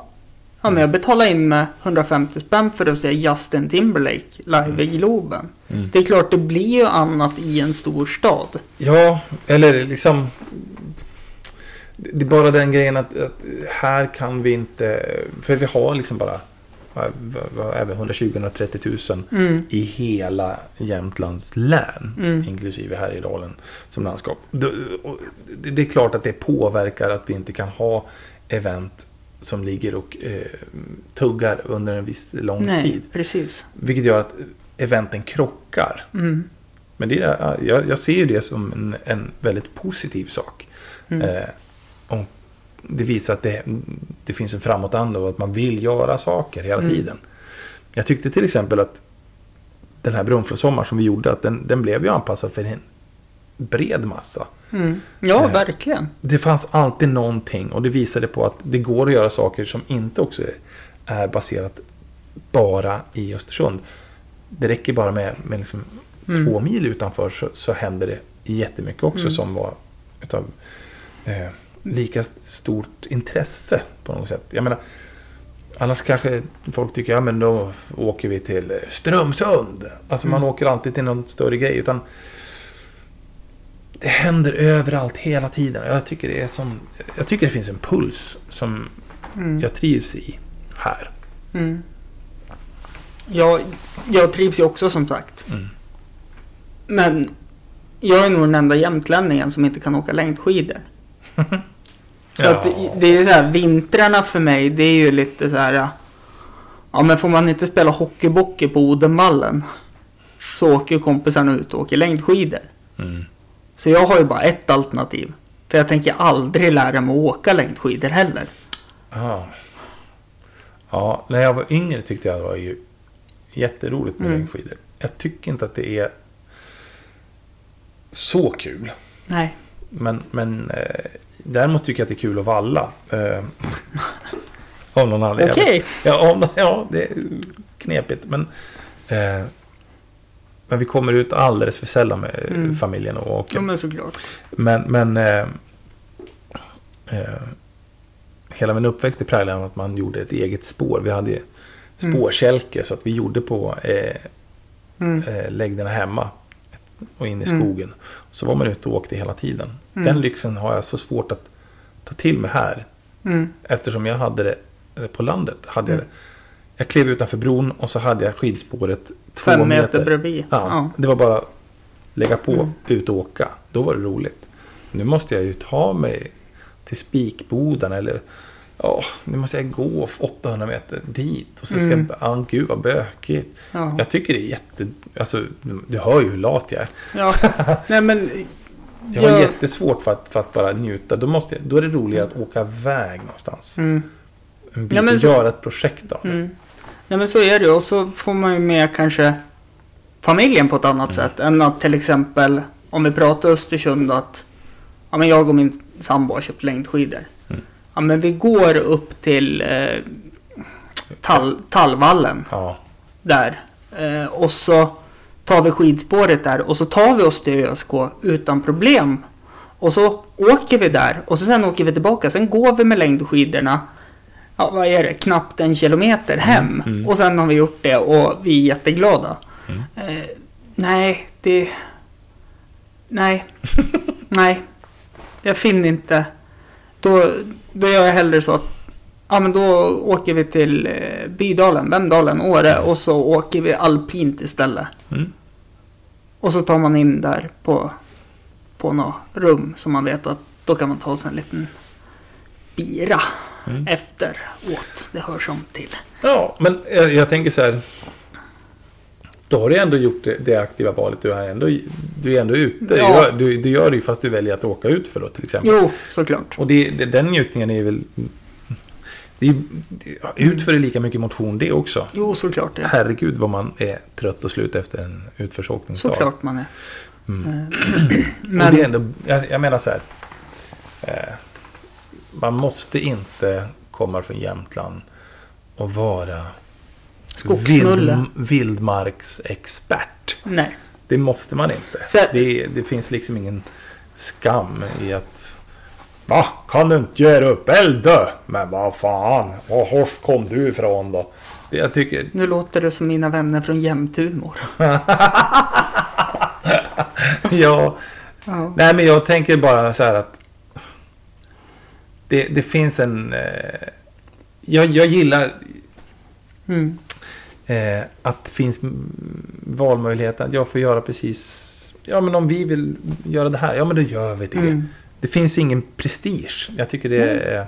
Ja men jag betalar in med 150 spänn för att se Justin Timberlake live i Globen. Mm. Det är klart det blir ju annat i en stor stad. Ja, eller liksom... Det är bara den grejen att, att här kan vi inte... För vi har liksom bara... vi, 120-130 000 Mm. i hela Jämtlands län. Mm. Inklusive Härjedalen som landskap. Det, är klart att det påverkar att vi inte kan ha event som ligger och eh, tuggar under en viss lång Nej, tid. precis. Vilket gör att eventen krockar. Mm. Men det är, jag, jag ser det som en, en väldigt positiv sak. Mm. Eh, det visar att det, det finns en framåtanda och att man vill göra saker hela Mm. tiden. Jag tyckte till exempel att den här Brunflosommar som vi gjorde, att den, den blev ju anpassad för en bred massa. Mm. Ja, Eh. verkligen. Det fanns alltid någonting och det visade på att det går att göra saker som inte också är, baserat bara i Östersund. Det räcker bara med, med liksom Mm. två mil utanför så, så händer det jättemycket också Mm. som var utav eh, lika stort intresse på något sätt. Jag menar, annars kanske folk tycker, ja men då åker vi till Strömsund. Alltså man Mm. åker alltid till någon större grej. Utan det händer överallt hela tiden. Jag tycker det är som, jag tycker det finns en puls som Mm. jag trivs i här. Mm. Jag, jag trivs ju också som sagt. Mm. Men jag är nog den enda jämtlänningen som inte kan åka längdskidor. Så Ja. att det- är så här, vintrarna för mig, det är ju lite så här. Ja, men får man inte spela hockeybockey på Odenvallen så åker kompisarna ut och åker längdskidor. Mm. Så jag har ju bara ett alternativ. För jag tänker aldrig lära mig att åka längdskidor heller. Ja. ja, när jag var yngre tyckte jag det var ju jätteroligt med Mm. längdskidor. Jag tycker inte att det är så kul. Nej. Men, men eh, däremot tycker jag att det är kul att valla. Eh, av någon anledning. Okej. Ja, om, ja, det är knepigt. Men, eh, men vi kommer ut alldeles för sällan med Mm. familjen och åker. Ja, men såklart. Men, men eh, eh, hela min uppväxt är präglad av att man gjorde ett eget spår. Vi hade Mm. spårkälke så att vi gjorde på eh, Mm. eh, läggderna hemma och in i Mm. skogen. Så var man ute och åkte hela tiden. Mm. Den lyxen har jag så svårt att ta till mig här. Mm. Eftersom jag hade det eh, på landet. Hade jag, det. jag klev utanför bron och så hade jag skidspåret två Fem meter. meter bredvid. Ja, Ja. Det var bara lägga på, Mm. ut och åka. Då var det roligt. Nu måste jag ju ta mig till Spikboden eller ja, nu måste jag gå 800 meter dit. Och så ska Mm. jag, ah, gud vad bökigt. Ja. Jag tycker det är jätte, alltså du hör ju hur lat jag är. ja. Nej men. Jag har jag- jättesvårt för att, för att bara njuta. Då, måste jag, då är det roligare att åka iväg någonstans. Mm. En bit Ja, så- göra ett projekt av det. Mm. Nej men så är det. Och så får man ju med kanske familjen på ett annat Mm. sätt. Än att till exempel om vi pratar Östersund att ja, men jag och min sambo har köpt längdskidor. Mm. Ja men vi går upp till eh, tall, Tallvallen Ja, där. Eh, och så tar vi skidspåret där och så tar vi oss till ÖSK utan problem. Och så åker vi där och så sen åker vi tillbaka. Sen går vi med längdskidorna. Ja, vad är det? Knappt en kilometer hem. mm. Och sen har vi gjort det och vi är jätteglada. Mm. Eh, nej, det... Nej. nej. Jag finner inte. Då, då gör jag hellre så att Ja men då åker vi till eh, Bydalen, Vemdalen, Åre och så åker vi alpint istället. mm. Och så tar man in där på, på något rum som man vet att då kan man ta sig en liten bira Mm. efter åt. Det hör som till. ja men jag, jag tänker så här. Då har du ändå gjort det, det aktiva valet. Du är ändå, du är ändå ute. Ja. Du, gör, du, gör det ju fast du väljer att åka ut för då till exempel. Jo, såklart. Och det, det, den njutningen är väl... Det är, ja, utför är lika mycket motion det också. Jo, såklart det. Herregud vad man är trött och slut efter en utförsåkningsdag. Såklart man är. Mm. Eh, Men... Och det är ändå, jag, jag menar så här. Eh, man måste inte komma från Jämtland och vara Skogsmulle. vildmarksexpert. nej. Det måste man inte. Så- Det, det finns liksom ingen skam i att... Va? Kan du inte göra upp eld då? Men vad fan, var hårs kom du ifrån då? Det, jag tycker... Nu låter det som mina vänner från Jämthumor. ja, Ja. nej men jag tänker bara så här att... Det, det finns en... Eh, jag, jag gillar Mm. Eh, att det finns valmöjligheter. Att jag får göra precis... Ja men om vi vill göra det här, ja men då gör vi det. Mm. Det finns ingen prestige. Jag tycker det är...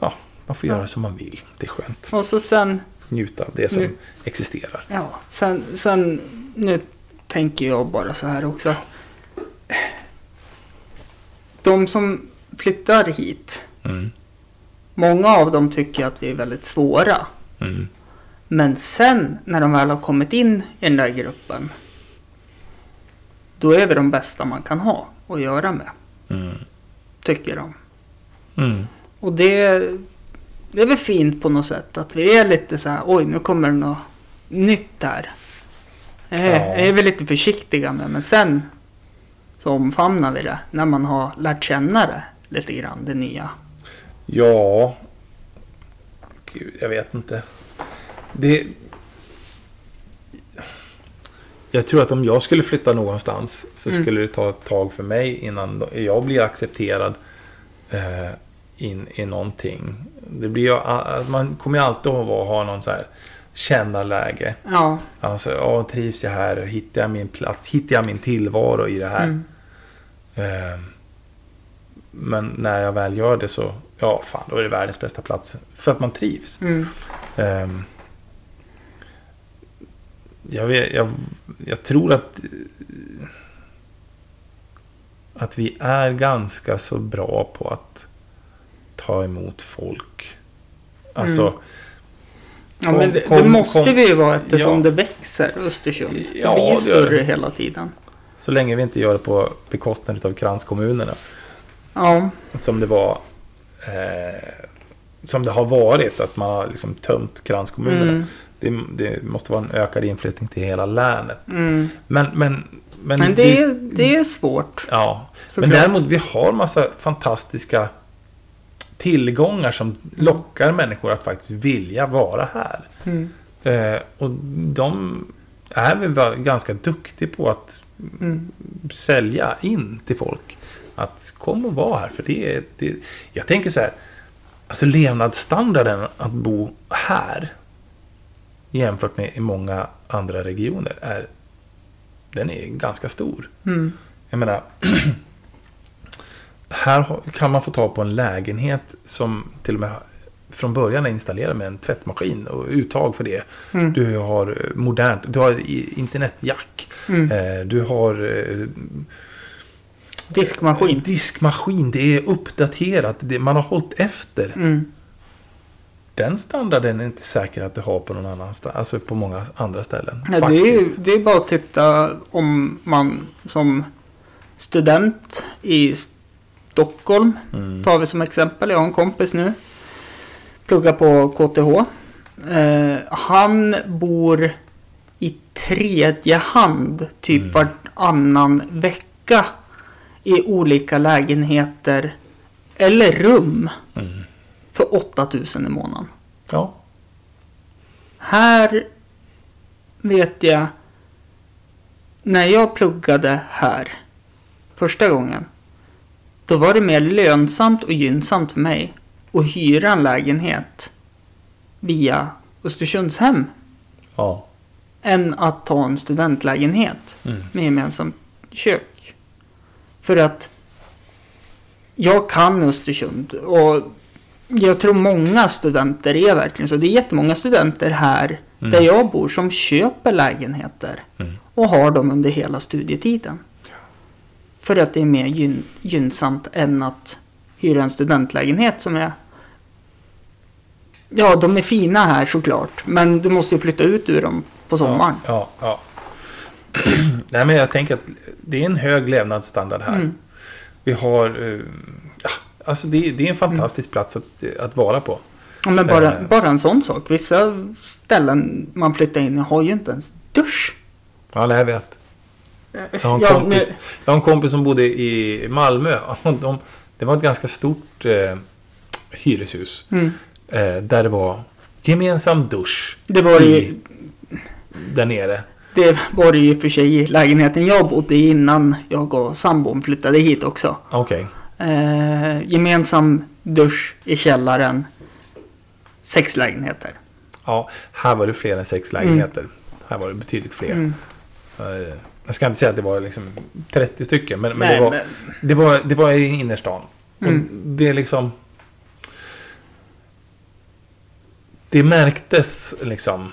Ja, man får Ja. göra som man vill. Det är skönt. Och så sen Njuta av det som Nu- existerar. Ja, sen, sen nu tänker jag bara så här också. De som flyttar hit, Mm. många av dem tycker att vi är väldigt svåra. Mm. Men sen när de väl har kommit in i den där gruppen. då är vi de bästa man kan ha att göra med. Mm. Tycker de. Mm. Och det, det är väl fint på något sätt att vi är lite så här, oj nu kommer det något nytt här. Eh, Ja. är vi lite försiktiga med, men sen så omfamnar vi det när man har lärt känna det lite grann, det nya. Ja. Gud, jag vet inte. Det... Jag tror att om jag skulle flytta någonstans så Mm. skulle det ta ett tag för mig innan jag blir accepterad eh, in i någonting. Det blir man kommer ju alltid att ha någon så här kännarläge. Ja. Alltså, ja, trivs jag här? Hittar jag min plats? Hittar jag min tillvaro i det här? Mm. Eh, Men när jag väl gör det så, ja fan, då är det världens bästa plats. För att man trivs. Mm. Ehm, jag, vet, jag, jag tror att att vi är ganska så bra på att ta emot folk. Alltså, Mm. Ja, Kom- men det, kom- det måste kom- vi ju vara eftersom Ja. det växer, Östersund. Det Ja, blir ju gör det. större hela tiden. så länge vi inte gör det på bekostnad av kranskommunerna. Ja, Som det var eh, Som det har varit, att man har liksom tömt kranskommunerna. mm. Det, det måste vara en ökad inflyttning till hela länet. Mm. Men, men, men, Men det, är- det är svårt. Ja, såklart. men däremot vi har massa fantastiska tillgångar som lockar människor att faktiskt vilja vara här. Mm. Eh, och de är vi ganska duktiga på att Mm. sälja in till folk. Att kom och vara här, för det är... Det, jag tänker så här, alltså levnadsstandarden att bo här jämfört med i många andra regioner är den är ganska stor. Mm. Jag menar, här kan man få tag på en lägenhet som till och med från början är installerad med en tvättmaskin och uttag för det. Mm. Du har eh, modernt, du har internetjack. Mm. Eh, Du har eh, Diskmaskin. diskmaskin, det är uppdaterat, man har hållit efter. Mm. Den standarden är inte säker att du har på någon annan sta- alltså på många andra ställen. Ja, det, är, det är bara att titta om man som student i Stockholm, Mm. tar vi som exempel. Jag har en kompis nu. Pluggar på KTH. Eh, han bor i tredje hand typ Mm. varannan vecka. I olika lägenheter. Eller rum. Mm. För 8000 i månaden. Ja. Här vet jag. När jag pluggade här. Första gången. Då var det mer lönsamt och gynnsamt för mig. Att hyra en lägenhet. Via Östersundshem. Ja. Än att ta en studentlägenhet. Mm. Med gemensamt kök. För att. Jag kan Östersund. Och jag tror många studenter är verkligen så. Det är jättemånga studenter här Mm. där jag bor som köper lägenheter. Mm. Och har dem under hela studietiden. För att det är mer gyn gynnsamt än att hyra en studentlägenhet som är... Ja, de är fina här såklart. Men du måste ju flytta ut ur dem på sommaren. Ja, ja. ja. Nej, men jag tänker att det är en hög levnadsstandard här. Mm. Vi har... eh, alltså det, det är en fantastisk plats att, att vara på. Ja, men bara, Eh. bara en sån sak. Vissa ställen man flyttar in i har ju inte ens dusch. Ja, det jag vet. Jag har en, Ja, kompis, jag har en kompis som bodde i Malmö. Och De, det var ett ganska stort eh, hyreshus. mm. Eh, där det var gemensam dusch Det var ju i, där nere. det var det ju i för sig i lägenheten jag bodde i innan jag och sambon flyttade hit också. Okej. Eh, gemensam dusch i källaren. Sex lägenheter. Ja, här var det fler än sex lägenheter. Här var det betydligt fler. Mm. Eh, Jag ska inte säga att det var liksom 30 stycken, men, men, Nej, det, var, men- det, var, det var i innerstan. Mm. Och det är liksom... Det märktes liksom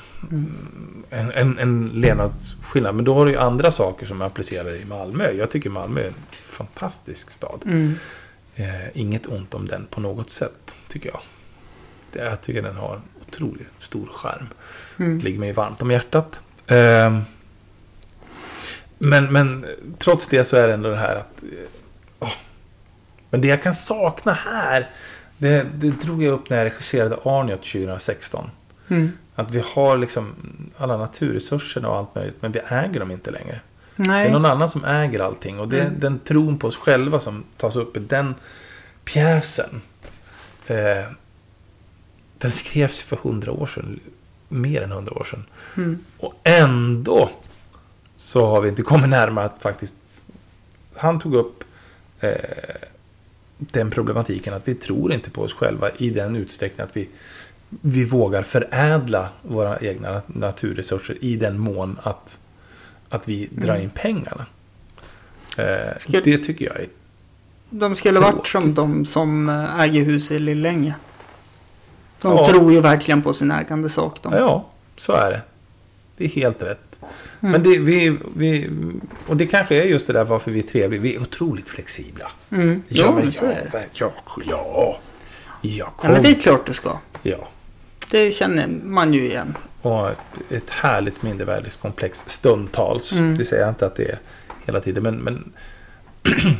en, en, en levnadsskillnad. Men då har du ju andra saker som är applicerade i Malmö. Jag tycker Malmö är en fantastisk stad. Mm. Eh, inget ont om den på något sätt, tycker jag. Det, jag tycker den har en otroligt stor charm. Mm. Ligger mig varmt om hjärtat. Eh, Men, men trots det så är det ändå det här att... åh. Men det jag kan sakna här, det, det drog jag upp när jag regisserade Arniot 2016. Mm. Att vi har liksom alla naturresurserna och allt möjligt, men vi äger dem inte längre. Det är Nej. någon annan som äger allting och det Mm. den tron på oss själva som tas upp i den pjäsen. Eh, den skrevs för hundra år sedan, mer än hundra år sedan. Mm. Och ändå så har vi inte kommit närmare att faktiskt... Han tog upp eh, den problematiken att vi tror inte på oss själva i den utsträckning att vi, vi vågar förädla våra egna nat- naturresurser i den mån att, att vi drar Mm. in pengarna. Eh, Ska- Det tycker jag är... De skulle varit Tråkigt. som de som äh, äger hus i Lillänge. De Ja. tror ju verkligen på sin ägande sak. De. Ja, så är det. Det är helt rätt. Mm. Men det, vi, vi, och det kanske är just det där varför vi är trevliga. Vi är otroligt flexibla. Mm. Ja, Ja, men så ja, är det. ja, ja, ja, Ja, men det är klart du ska. ja. Det känner man ju igen. Och ett, ett härligt mindervärdeskomplex stundtals. Mm. Det säger jag inte att det är hela tiden. Men, men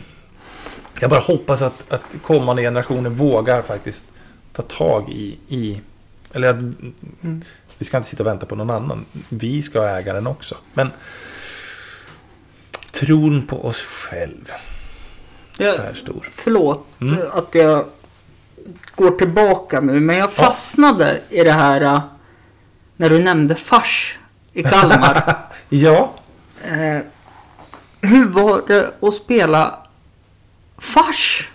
jag bara hoppas att, att kommande generationer vågar faktiskt ta tag i, i eller att Mm. vi ska inte sitta och vänta på någon annan. Vi ska äga den också. Men tron på oss själv Jag, är stor. förlåt Mm. att jag går tillbaka nu, men jag fastnade i det här äh, när du nämnde fars i Kalmar. Ja, eh, hur var det att spela fars?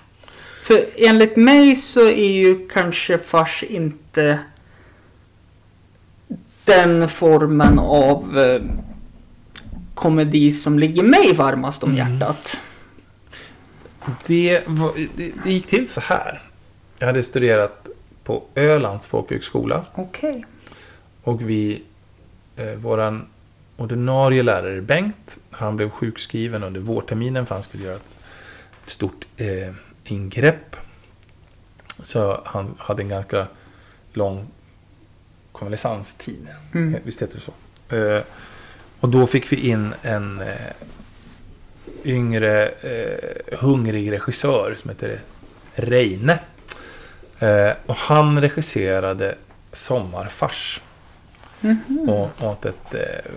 För enligt mig så är ju kanske fars inte den formen av eh, komedi som ligger mig varmast om Mm. hjärtat. det, var, det, det gick till så här. Jag hade studerat på Ölands folkhögskola. Okej. Och vi, eh, våran ordinarie lärare Bengt, han blev sjukskriven under vårterminen för han skulle göra ett, ett stort eh, ingrepp. Så han hade en ganska lång konvalescenstid. Mm. Visst heter det så? Eh, och då fick vi in en eh, yngre eh, hungrig regissör som heter Reine. Eh, och han regisserade Sommarfars Mhm. och, åt ett eh,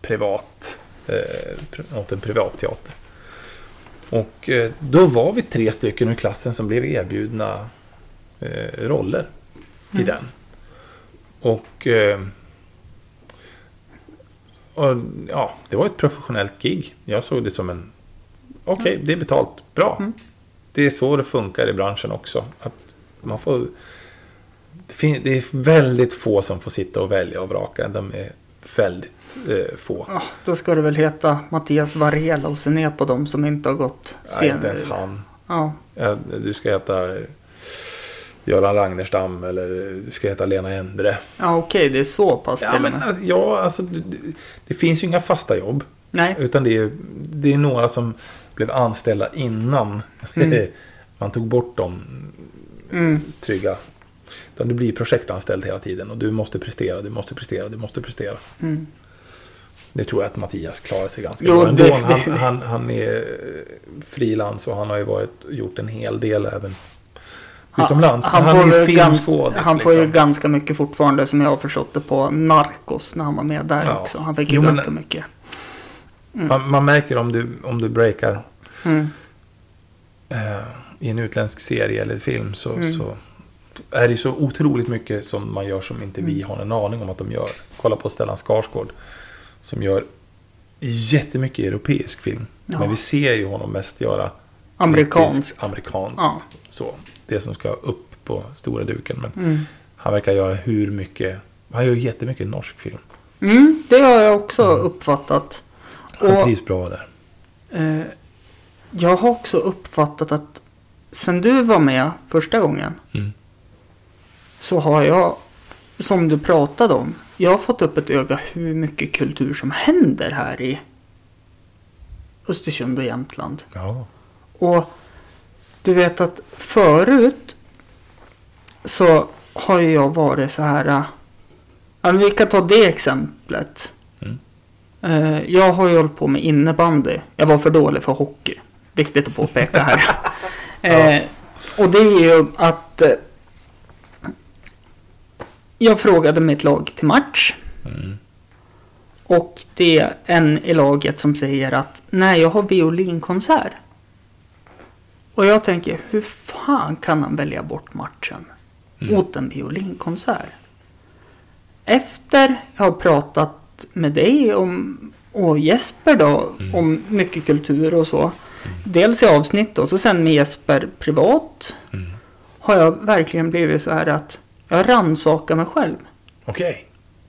privat eh, åt en privat teater. Och eh, då var vi tre stycken ur klassen som blev erbjudna eh, roller i Mm. den. Och, eh, och ja, det var ett professionellt gig. Jag såg det som en okej, det är betalt, bra. Det är så det funkar i branschen också. Att man får det, är väldigt få som får sitta och välja och vraka. De är väldigt eh, få. Ja, då ska det väl heta Mattias Varela och se ner på dem som inte har gått Nej, inte ens han. Ja. Ja, du ska heta eh, Göran Ragnerstam eller du ska heta Lena Endre. Ja, okej, det är så pass Ja, men ja, alltså, det, det- det finns ju inga fasta jobb. Nej. Utan det är, det är några som blev anställda innan Mm. man tog bort de Mm. trygga. Utan du blir projektanställd hela tiden och du måste prestera, du måste prestera, du måste prestera. Mm. Det tror jag att Mattias klarar sig ganska Jo, bra ändå. Han, han, han är frilans och han har ju varit, gjort en hel del även utomlands. Han, får han väl ju ganska, filmskådis. han får ju liksom. ganska mycket fortfarande som jag har förstått det på Narcos när han var med där Ja. också. Han fick ju Jo, men- ganska mycket. Mm. man, man märker om du, om du breakar Mm. eh, i en utländsk serie eller film så, Mm. så är det så otroligt mycket som man gör som inte vi Mm. har en aning om att de gör. Kolla på Stellan Skarsgård som gör jättemycket europeisk film. Ja. Men vi ser ju honom mest göra Amerikanskt. amerikanskt. Ja. Så, det som ska upp på stora duken. Men Mm. han verkar göra hur mycket... Han gör jättemycket norsk film. Mm, det har jag också uppfattat. Han Och trivs bra där. eh, jag har också uppfattat att sen du var med första gången Mm. så har jag, som du pratade om, jag har fått upp ett öga hur mycket kultur som händer här i Östersund och Jämtland. Ja. Och du vet att förut så har jag varit så här. Ja, men vi kan ta det exemplet. Eh, jag har ju hållit på med innebandy. Jag var för dålig för hockey. Viktigt att påpeka här. eh, och det är ju att eh, jag frågade mitt lag till match. Mm. Och det är en i laget som säger att nej, jag har violinkonsert. Och jag tänker, hur fan kan han välja bort matchen Mm. åt en violinkonsert? Efter jag har pratat med dig om, och Jesper då Mm. om mycket kultur och så. Dels i avsnitt och så sen med Jesper privat. Mm. Har jag verkligen blivit så här att jag rannsakar mig själv. Okej.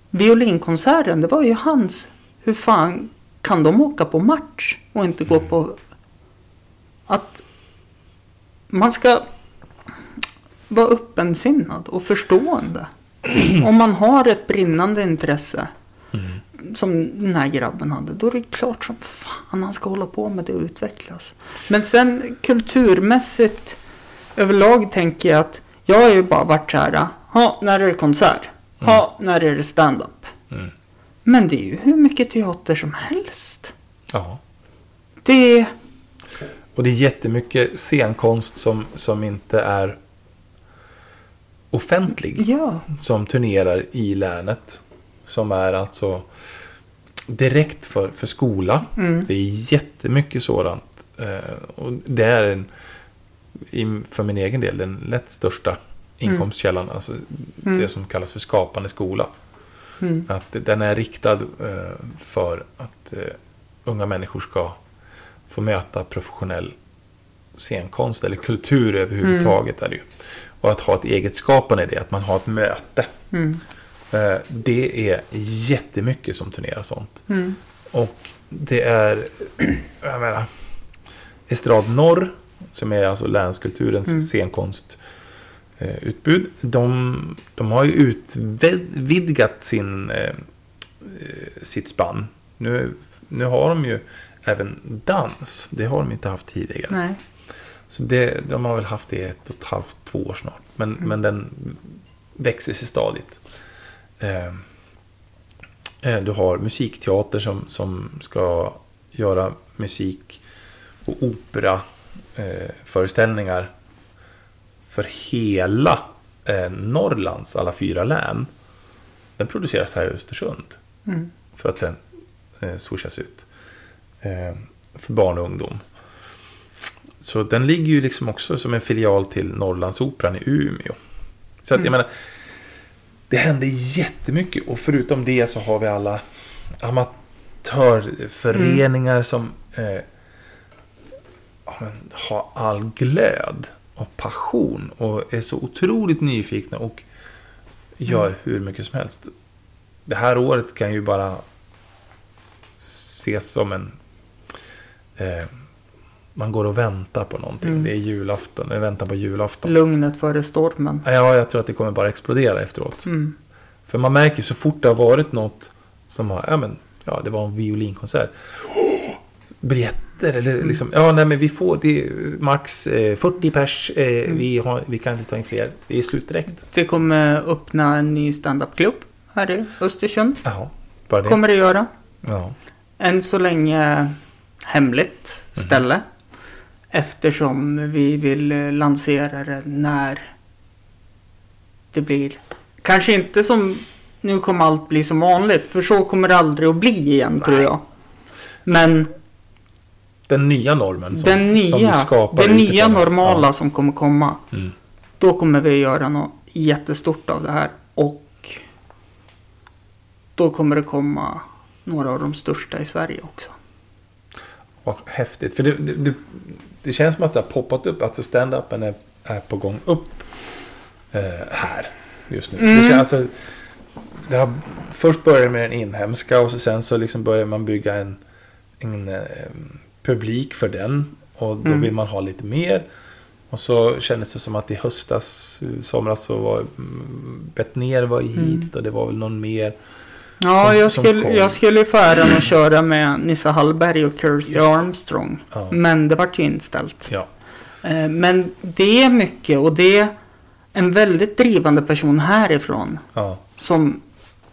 Violinkonserten, det var ju hans. Hur fan kan de åka på match och inte gå Mm. på... Att man ska vara öppensinnad och förstående. Om man har ett brinnande intresse, Mm. som den här grabben hade, då är det klart som fan han ska hålla på med det och utvecklas. Men sen kulturmässigt överlag tänker jag att jag har ju bara varit så här, ja, när är det konsert? Ja, när är det stand-up? Mm. Men det är ju hur mycket teater som helst. Ja. Det... Och det är jättemycket scenkonst som, som inte är offentlig. Ja. Som turnerar i länet. Som är alltså direkt för, för skola. Mm. Det är jättemycket sådant. Eh, och det är en, för min egen del den lätt största inkomstkällan. Alltså Mm. det som kallas för skapande skola. Mm. Att den är riktad eh, för att eh, unga människor ska få möta professionell scenkonst eller kultur överhuvudtaget. Är det ju. Och att ha ett eget skapande i det, att man har ett möte. Mm. Eh, det är jättemycket som turnerar sånt. Mm. Och det är, jag menar, Estrad Norr, som är alltså länskulturens Mm. scenkonstutbud. De, de har ju utvidgat sin, eh, eh, sitt spann. Nu, nu har de ju även dans. Det har de inte haft tidigare. Nej. Så det, de har väl haft det i ett och ett halvt, två år snart. Men, men den växer sig stadigt. Eh, eh, du har musikteater som, som ska göra musik och opera eh, föreställningar för hela eh, Norrlands alla fyra län. Den produceras här i Östersund. Mm. För att sen eh, swishas ut. Eh, för barn och ungdom. Så den ligger ju liksom också som en filial till Norrlandsoperan i Umeå. Så att jag Mm. menar, det händer jättemycket. Och förutom det så har vi alla amatörföreningar som eh, har all glöd och passion. Och är så otroligt nyfikna och gör hur mycket som helst. Det här året kan ju bara ses som en... Eh, man går och väntar på någonting. Mm. Det är julafton. Jag väntar på julafton. Lugnet före stormen. Ja, jag tror att det kommer bara explodera efteråt. Mm. För man märker så fort det har varit något som har, ja men, ja det var en violinkonsert. Biljetter eller liksom, ja nej men vi får, det max eh, 40 pers, eh, vi, har, vi kan inte ta in fler. Det är slut direkt. Vi kommer öppna en ny standupklubb här i Östersund. Ja, bara det. Kommer det göra. Ja. Än så länge hemligt ställe. Eftersom vi vill eh, lansera det när det blir. Kanske inte som nu kommer allt bli som vanligt. För så kommer det aldrig att bli igen tror Nej. jag. Men Den nya normen som, den som nya, du skapar det nya normala som kommer komma. Ja. Mm. Då kommer vi göra något jättestort av det här. Och då kommer det komma några av de största i Sverige också. Vad häftigt. För det, det, det, det känns som att det har poppat upp. Alltså stand-upen är, är på gång upp eh, här just nu. Mm. Det känns, alltså, det har, först började med den inhemska och så sen så liksom börjar man bygga en, en eh, publik för den. Och då Mm. vill man ha lite mer. Och så kändes det som att i höstas, i somras så var mm, Bettner var hit och det var väl någon mer. Ja, Som- jag, skulle, kom. jag skulle få äran att köra med Nissa Hallberg och Kirsty. Armstrong. Ja. Men det vart ju inställt. Ja. Eh, Men det är mycket och det är en väldigt drivande person härifrån Ja. som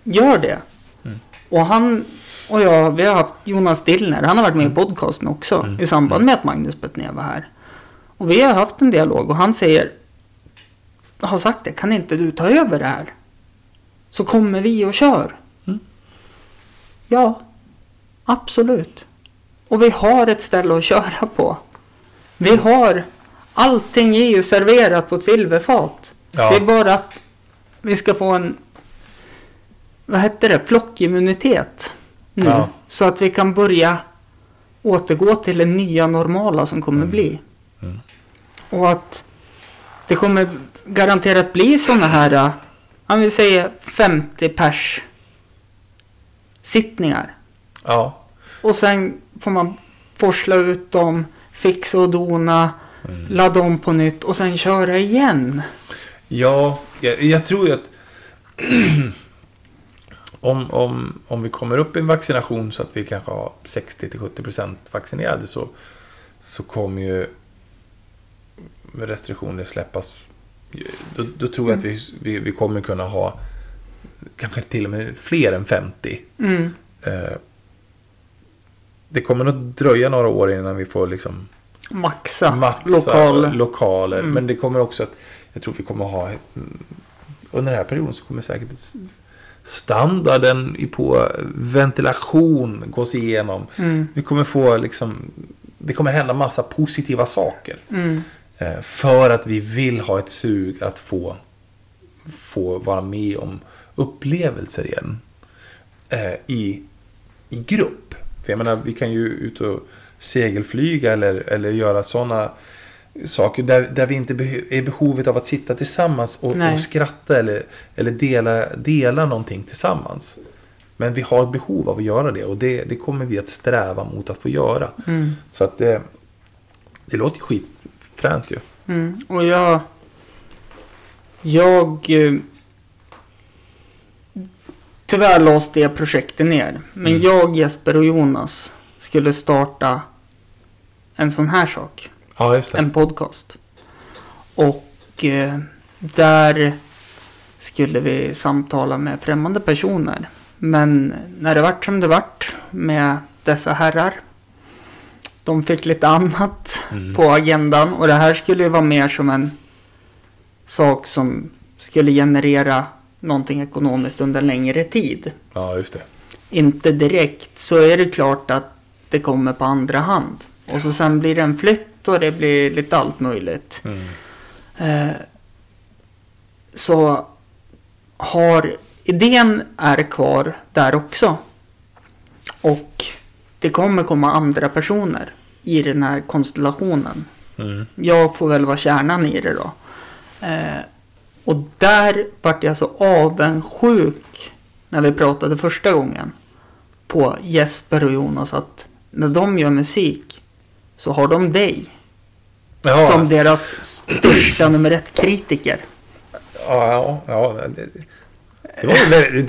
gör det. Mm. Och han, Och jag, vi har haft Jonas Dillner, han har varit med i podcasten också Mm. i samband med att Magnus Bettner var här. Och vi har haft en dialog och han säger, har sagt det, kan inte du ta över det här? Så kommer vi och kör. Mm. Ja, absolut. Och vi har ett ställe att köra på. Vi har, allting är ju serverat på ett silverfat. Ja. Det är bara att vi ska få en, vad hette det, flockimmunitet nu. Ja. Så att vi kan börja återgå till det nya normala som kommer bli. Mm. Och att det kommer garanterat bli sådana här, om vi säger 50 pers sittningar. Ja. Och sen får man forsla ut dem, fixa och dona, Mm. ladda om på nytt och sen köra igen. Ja, jag, jag tror ju att om, om, om vi kommer upp i en vaccination så att vi kanske har 60-70% vaccinerade så, så kommer ju restriktioner släppas. Då, då tror jag att vi, vi, vi kommer kunna ha kanske till och med fler än 50. Mm. Eh, det kommer nog dröja några år innan vi får liksom Maxa, maxa lokal. lokaler. Mm. Men det kommer också att, jag tror vi kommer ha, mm, under den här perioden så kommer säkert standarden på ventilation gås igenom. Mm. Vi kommer få liksom, det kommer hända massa positiva saker. Mm. Eh, för att vi vill ha ett sug att få, få vara med om upplevelser igen. Eh, i, I grupp. För jag menar, vi kan ju ut och segelflyga eller, eller göra sådana saker där, där vi inte behö- är behovet av att sitta tillsammans och, och skratta eller, eller dela, dela någonting tillsammans. Men vi har ett behov av att göra det och det, det kommer vi att sträva mot att få göra. Mm. Så att det, det låter skitfränt ju. Mm. Och jag... Jag... Tyvärr lades det projektet ner. Men Mm. jag, Jesper och Jonas skulle starta en sån här sak. Ja, just det. En podcast. Och eh, där skulle vi samtala med främmande personer. Men när det vart som det vart med dessa herrar. De fick lite annat Mm. på agendan. Och det här skulle ju vara mer som en sak som skulle generera någonting ekonomiskt under en längre tid. Ja, just det. Inte direkt så är det klart att det kommer på andra hand. Och så sen blir det en flytt och det blir lite allt möjligt. Mm. Eh, så har idén är kvar där också. Och det kommer komma andra personer i den här konstellationen. Mm. Jag får väl vara kärnan i det då. Eh, och där vart jag så avundsjuk när vi pratade första gången på Jesper och Jonas att när de gör musik så har de dig Ja, som deras största nummer ett kritiker. ja, ja, ja. Det, var,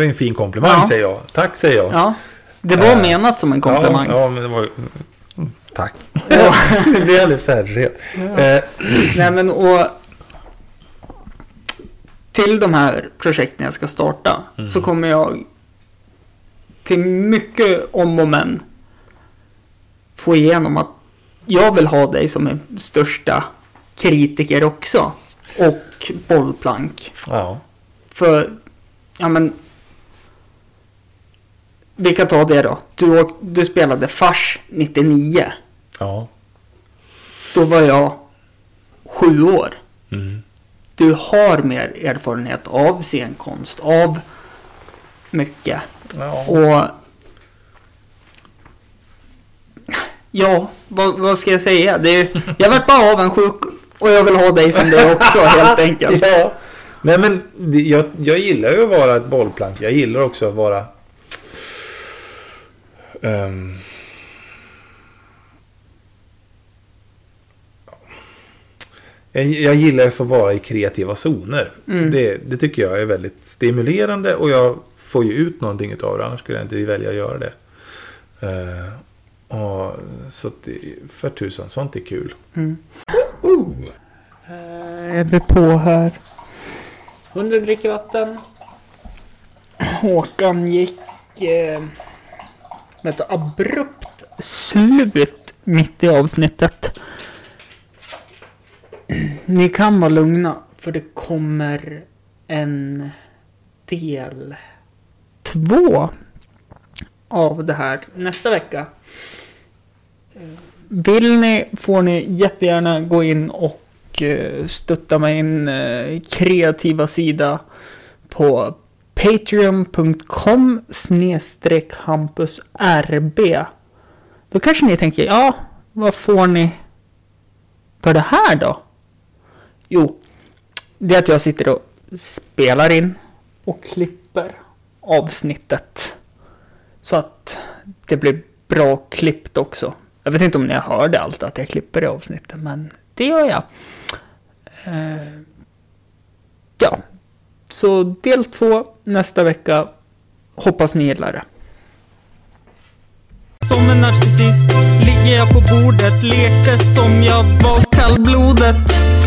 det, en fin komplimang Ja. säger jag. Tack säger jag. Ja, det var Eh, menat som en komplimang. Ja, ja men det var... mm, Tack. Ja. det blir alldeles så här red. Eh, Nej men och till de här projekten jag ska starta Mm. så kommer jag till mycket om och men få igenom att jag vill ha dig som en största kritiker också. Och bollplank. ja. För, ja men. Vi kan ta det då. Du, du spelade Fars 99. Ja. Då var jag sju år. Mm. Du har mer erfarenhet av scenkonst, av mycket. Ja. Och... Ja, vad, vad ska jag säga? Det är, jag vart bara avundsjuk och jag vill ha dig som det också helt enkelt. Ja. Nej men jag, jag gillar ju att vara ett bollplank. Jag gillar också att vara... ehm, jag, jag gillar att få vara i kreativa zoner. Mm. Det, det tycker jag är väldigt stimulerande och jag får ju ut någonting av det. Annars skulle jag inte välja att göra det. Eh, och, så att det, för tusan, sånt är kul. Mm. Eh, är vi på här? Hunden dricker vatten. Håkan gick... Eh, med ett abrupt slut mitt i avsnittet. Ni kan vara lugna, för det kommer en del två av det här nästa vecka. Vill ni får ni jättegärna gå in och eh, stötta min eh, kreativa sida på patreon.com snedstreck hampusrb. Då kanske ni tänker, ja, vad får ni för det här då? Jo, det är att jag sitter och spelar in och klipper avsnittet. Så att det blir bra klippt också. Jag vet inte om ni hörde allt att jag klipper i avsnittet, men det gör jag. Eh, ja, så del två nästa vecka. Hoppas ni gillar det. Som en narcissist ligger jag på bordet, lekte som jag var kallblodet.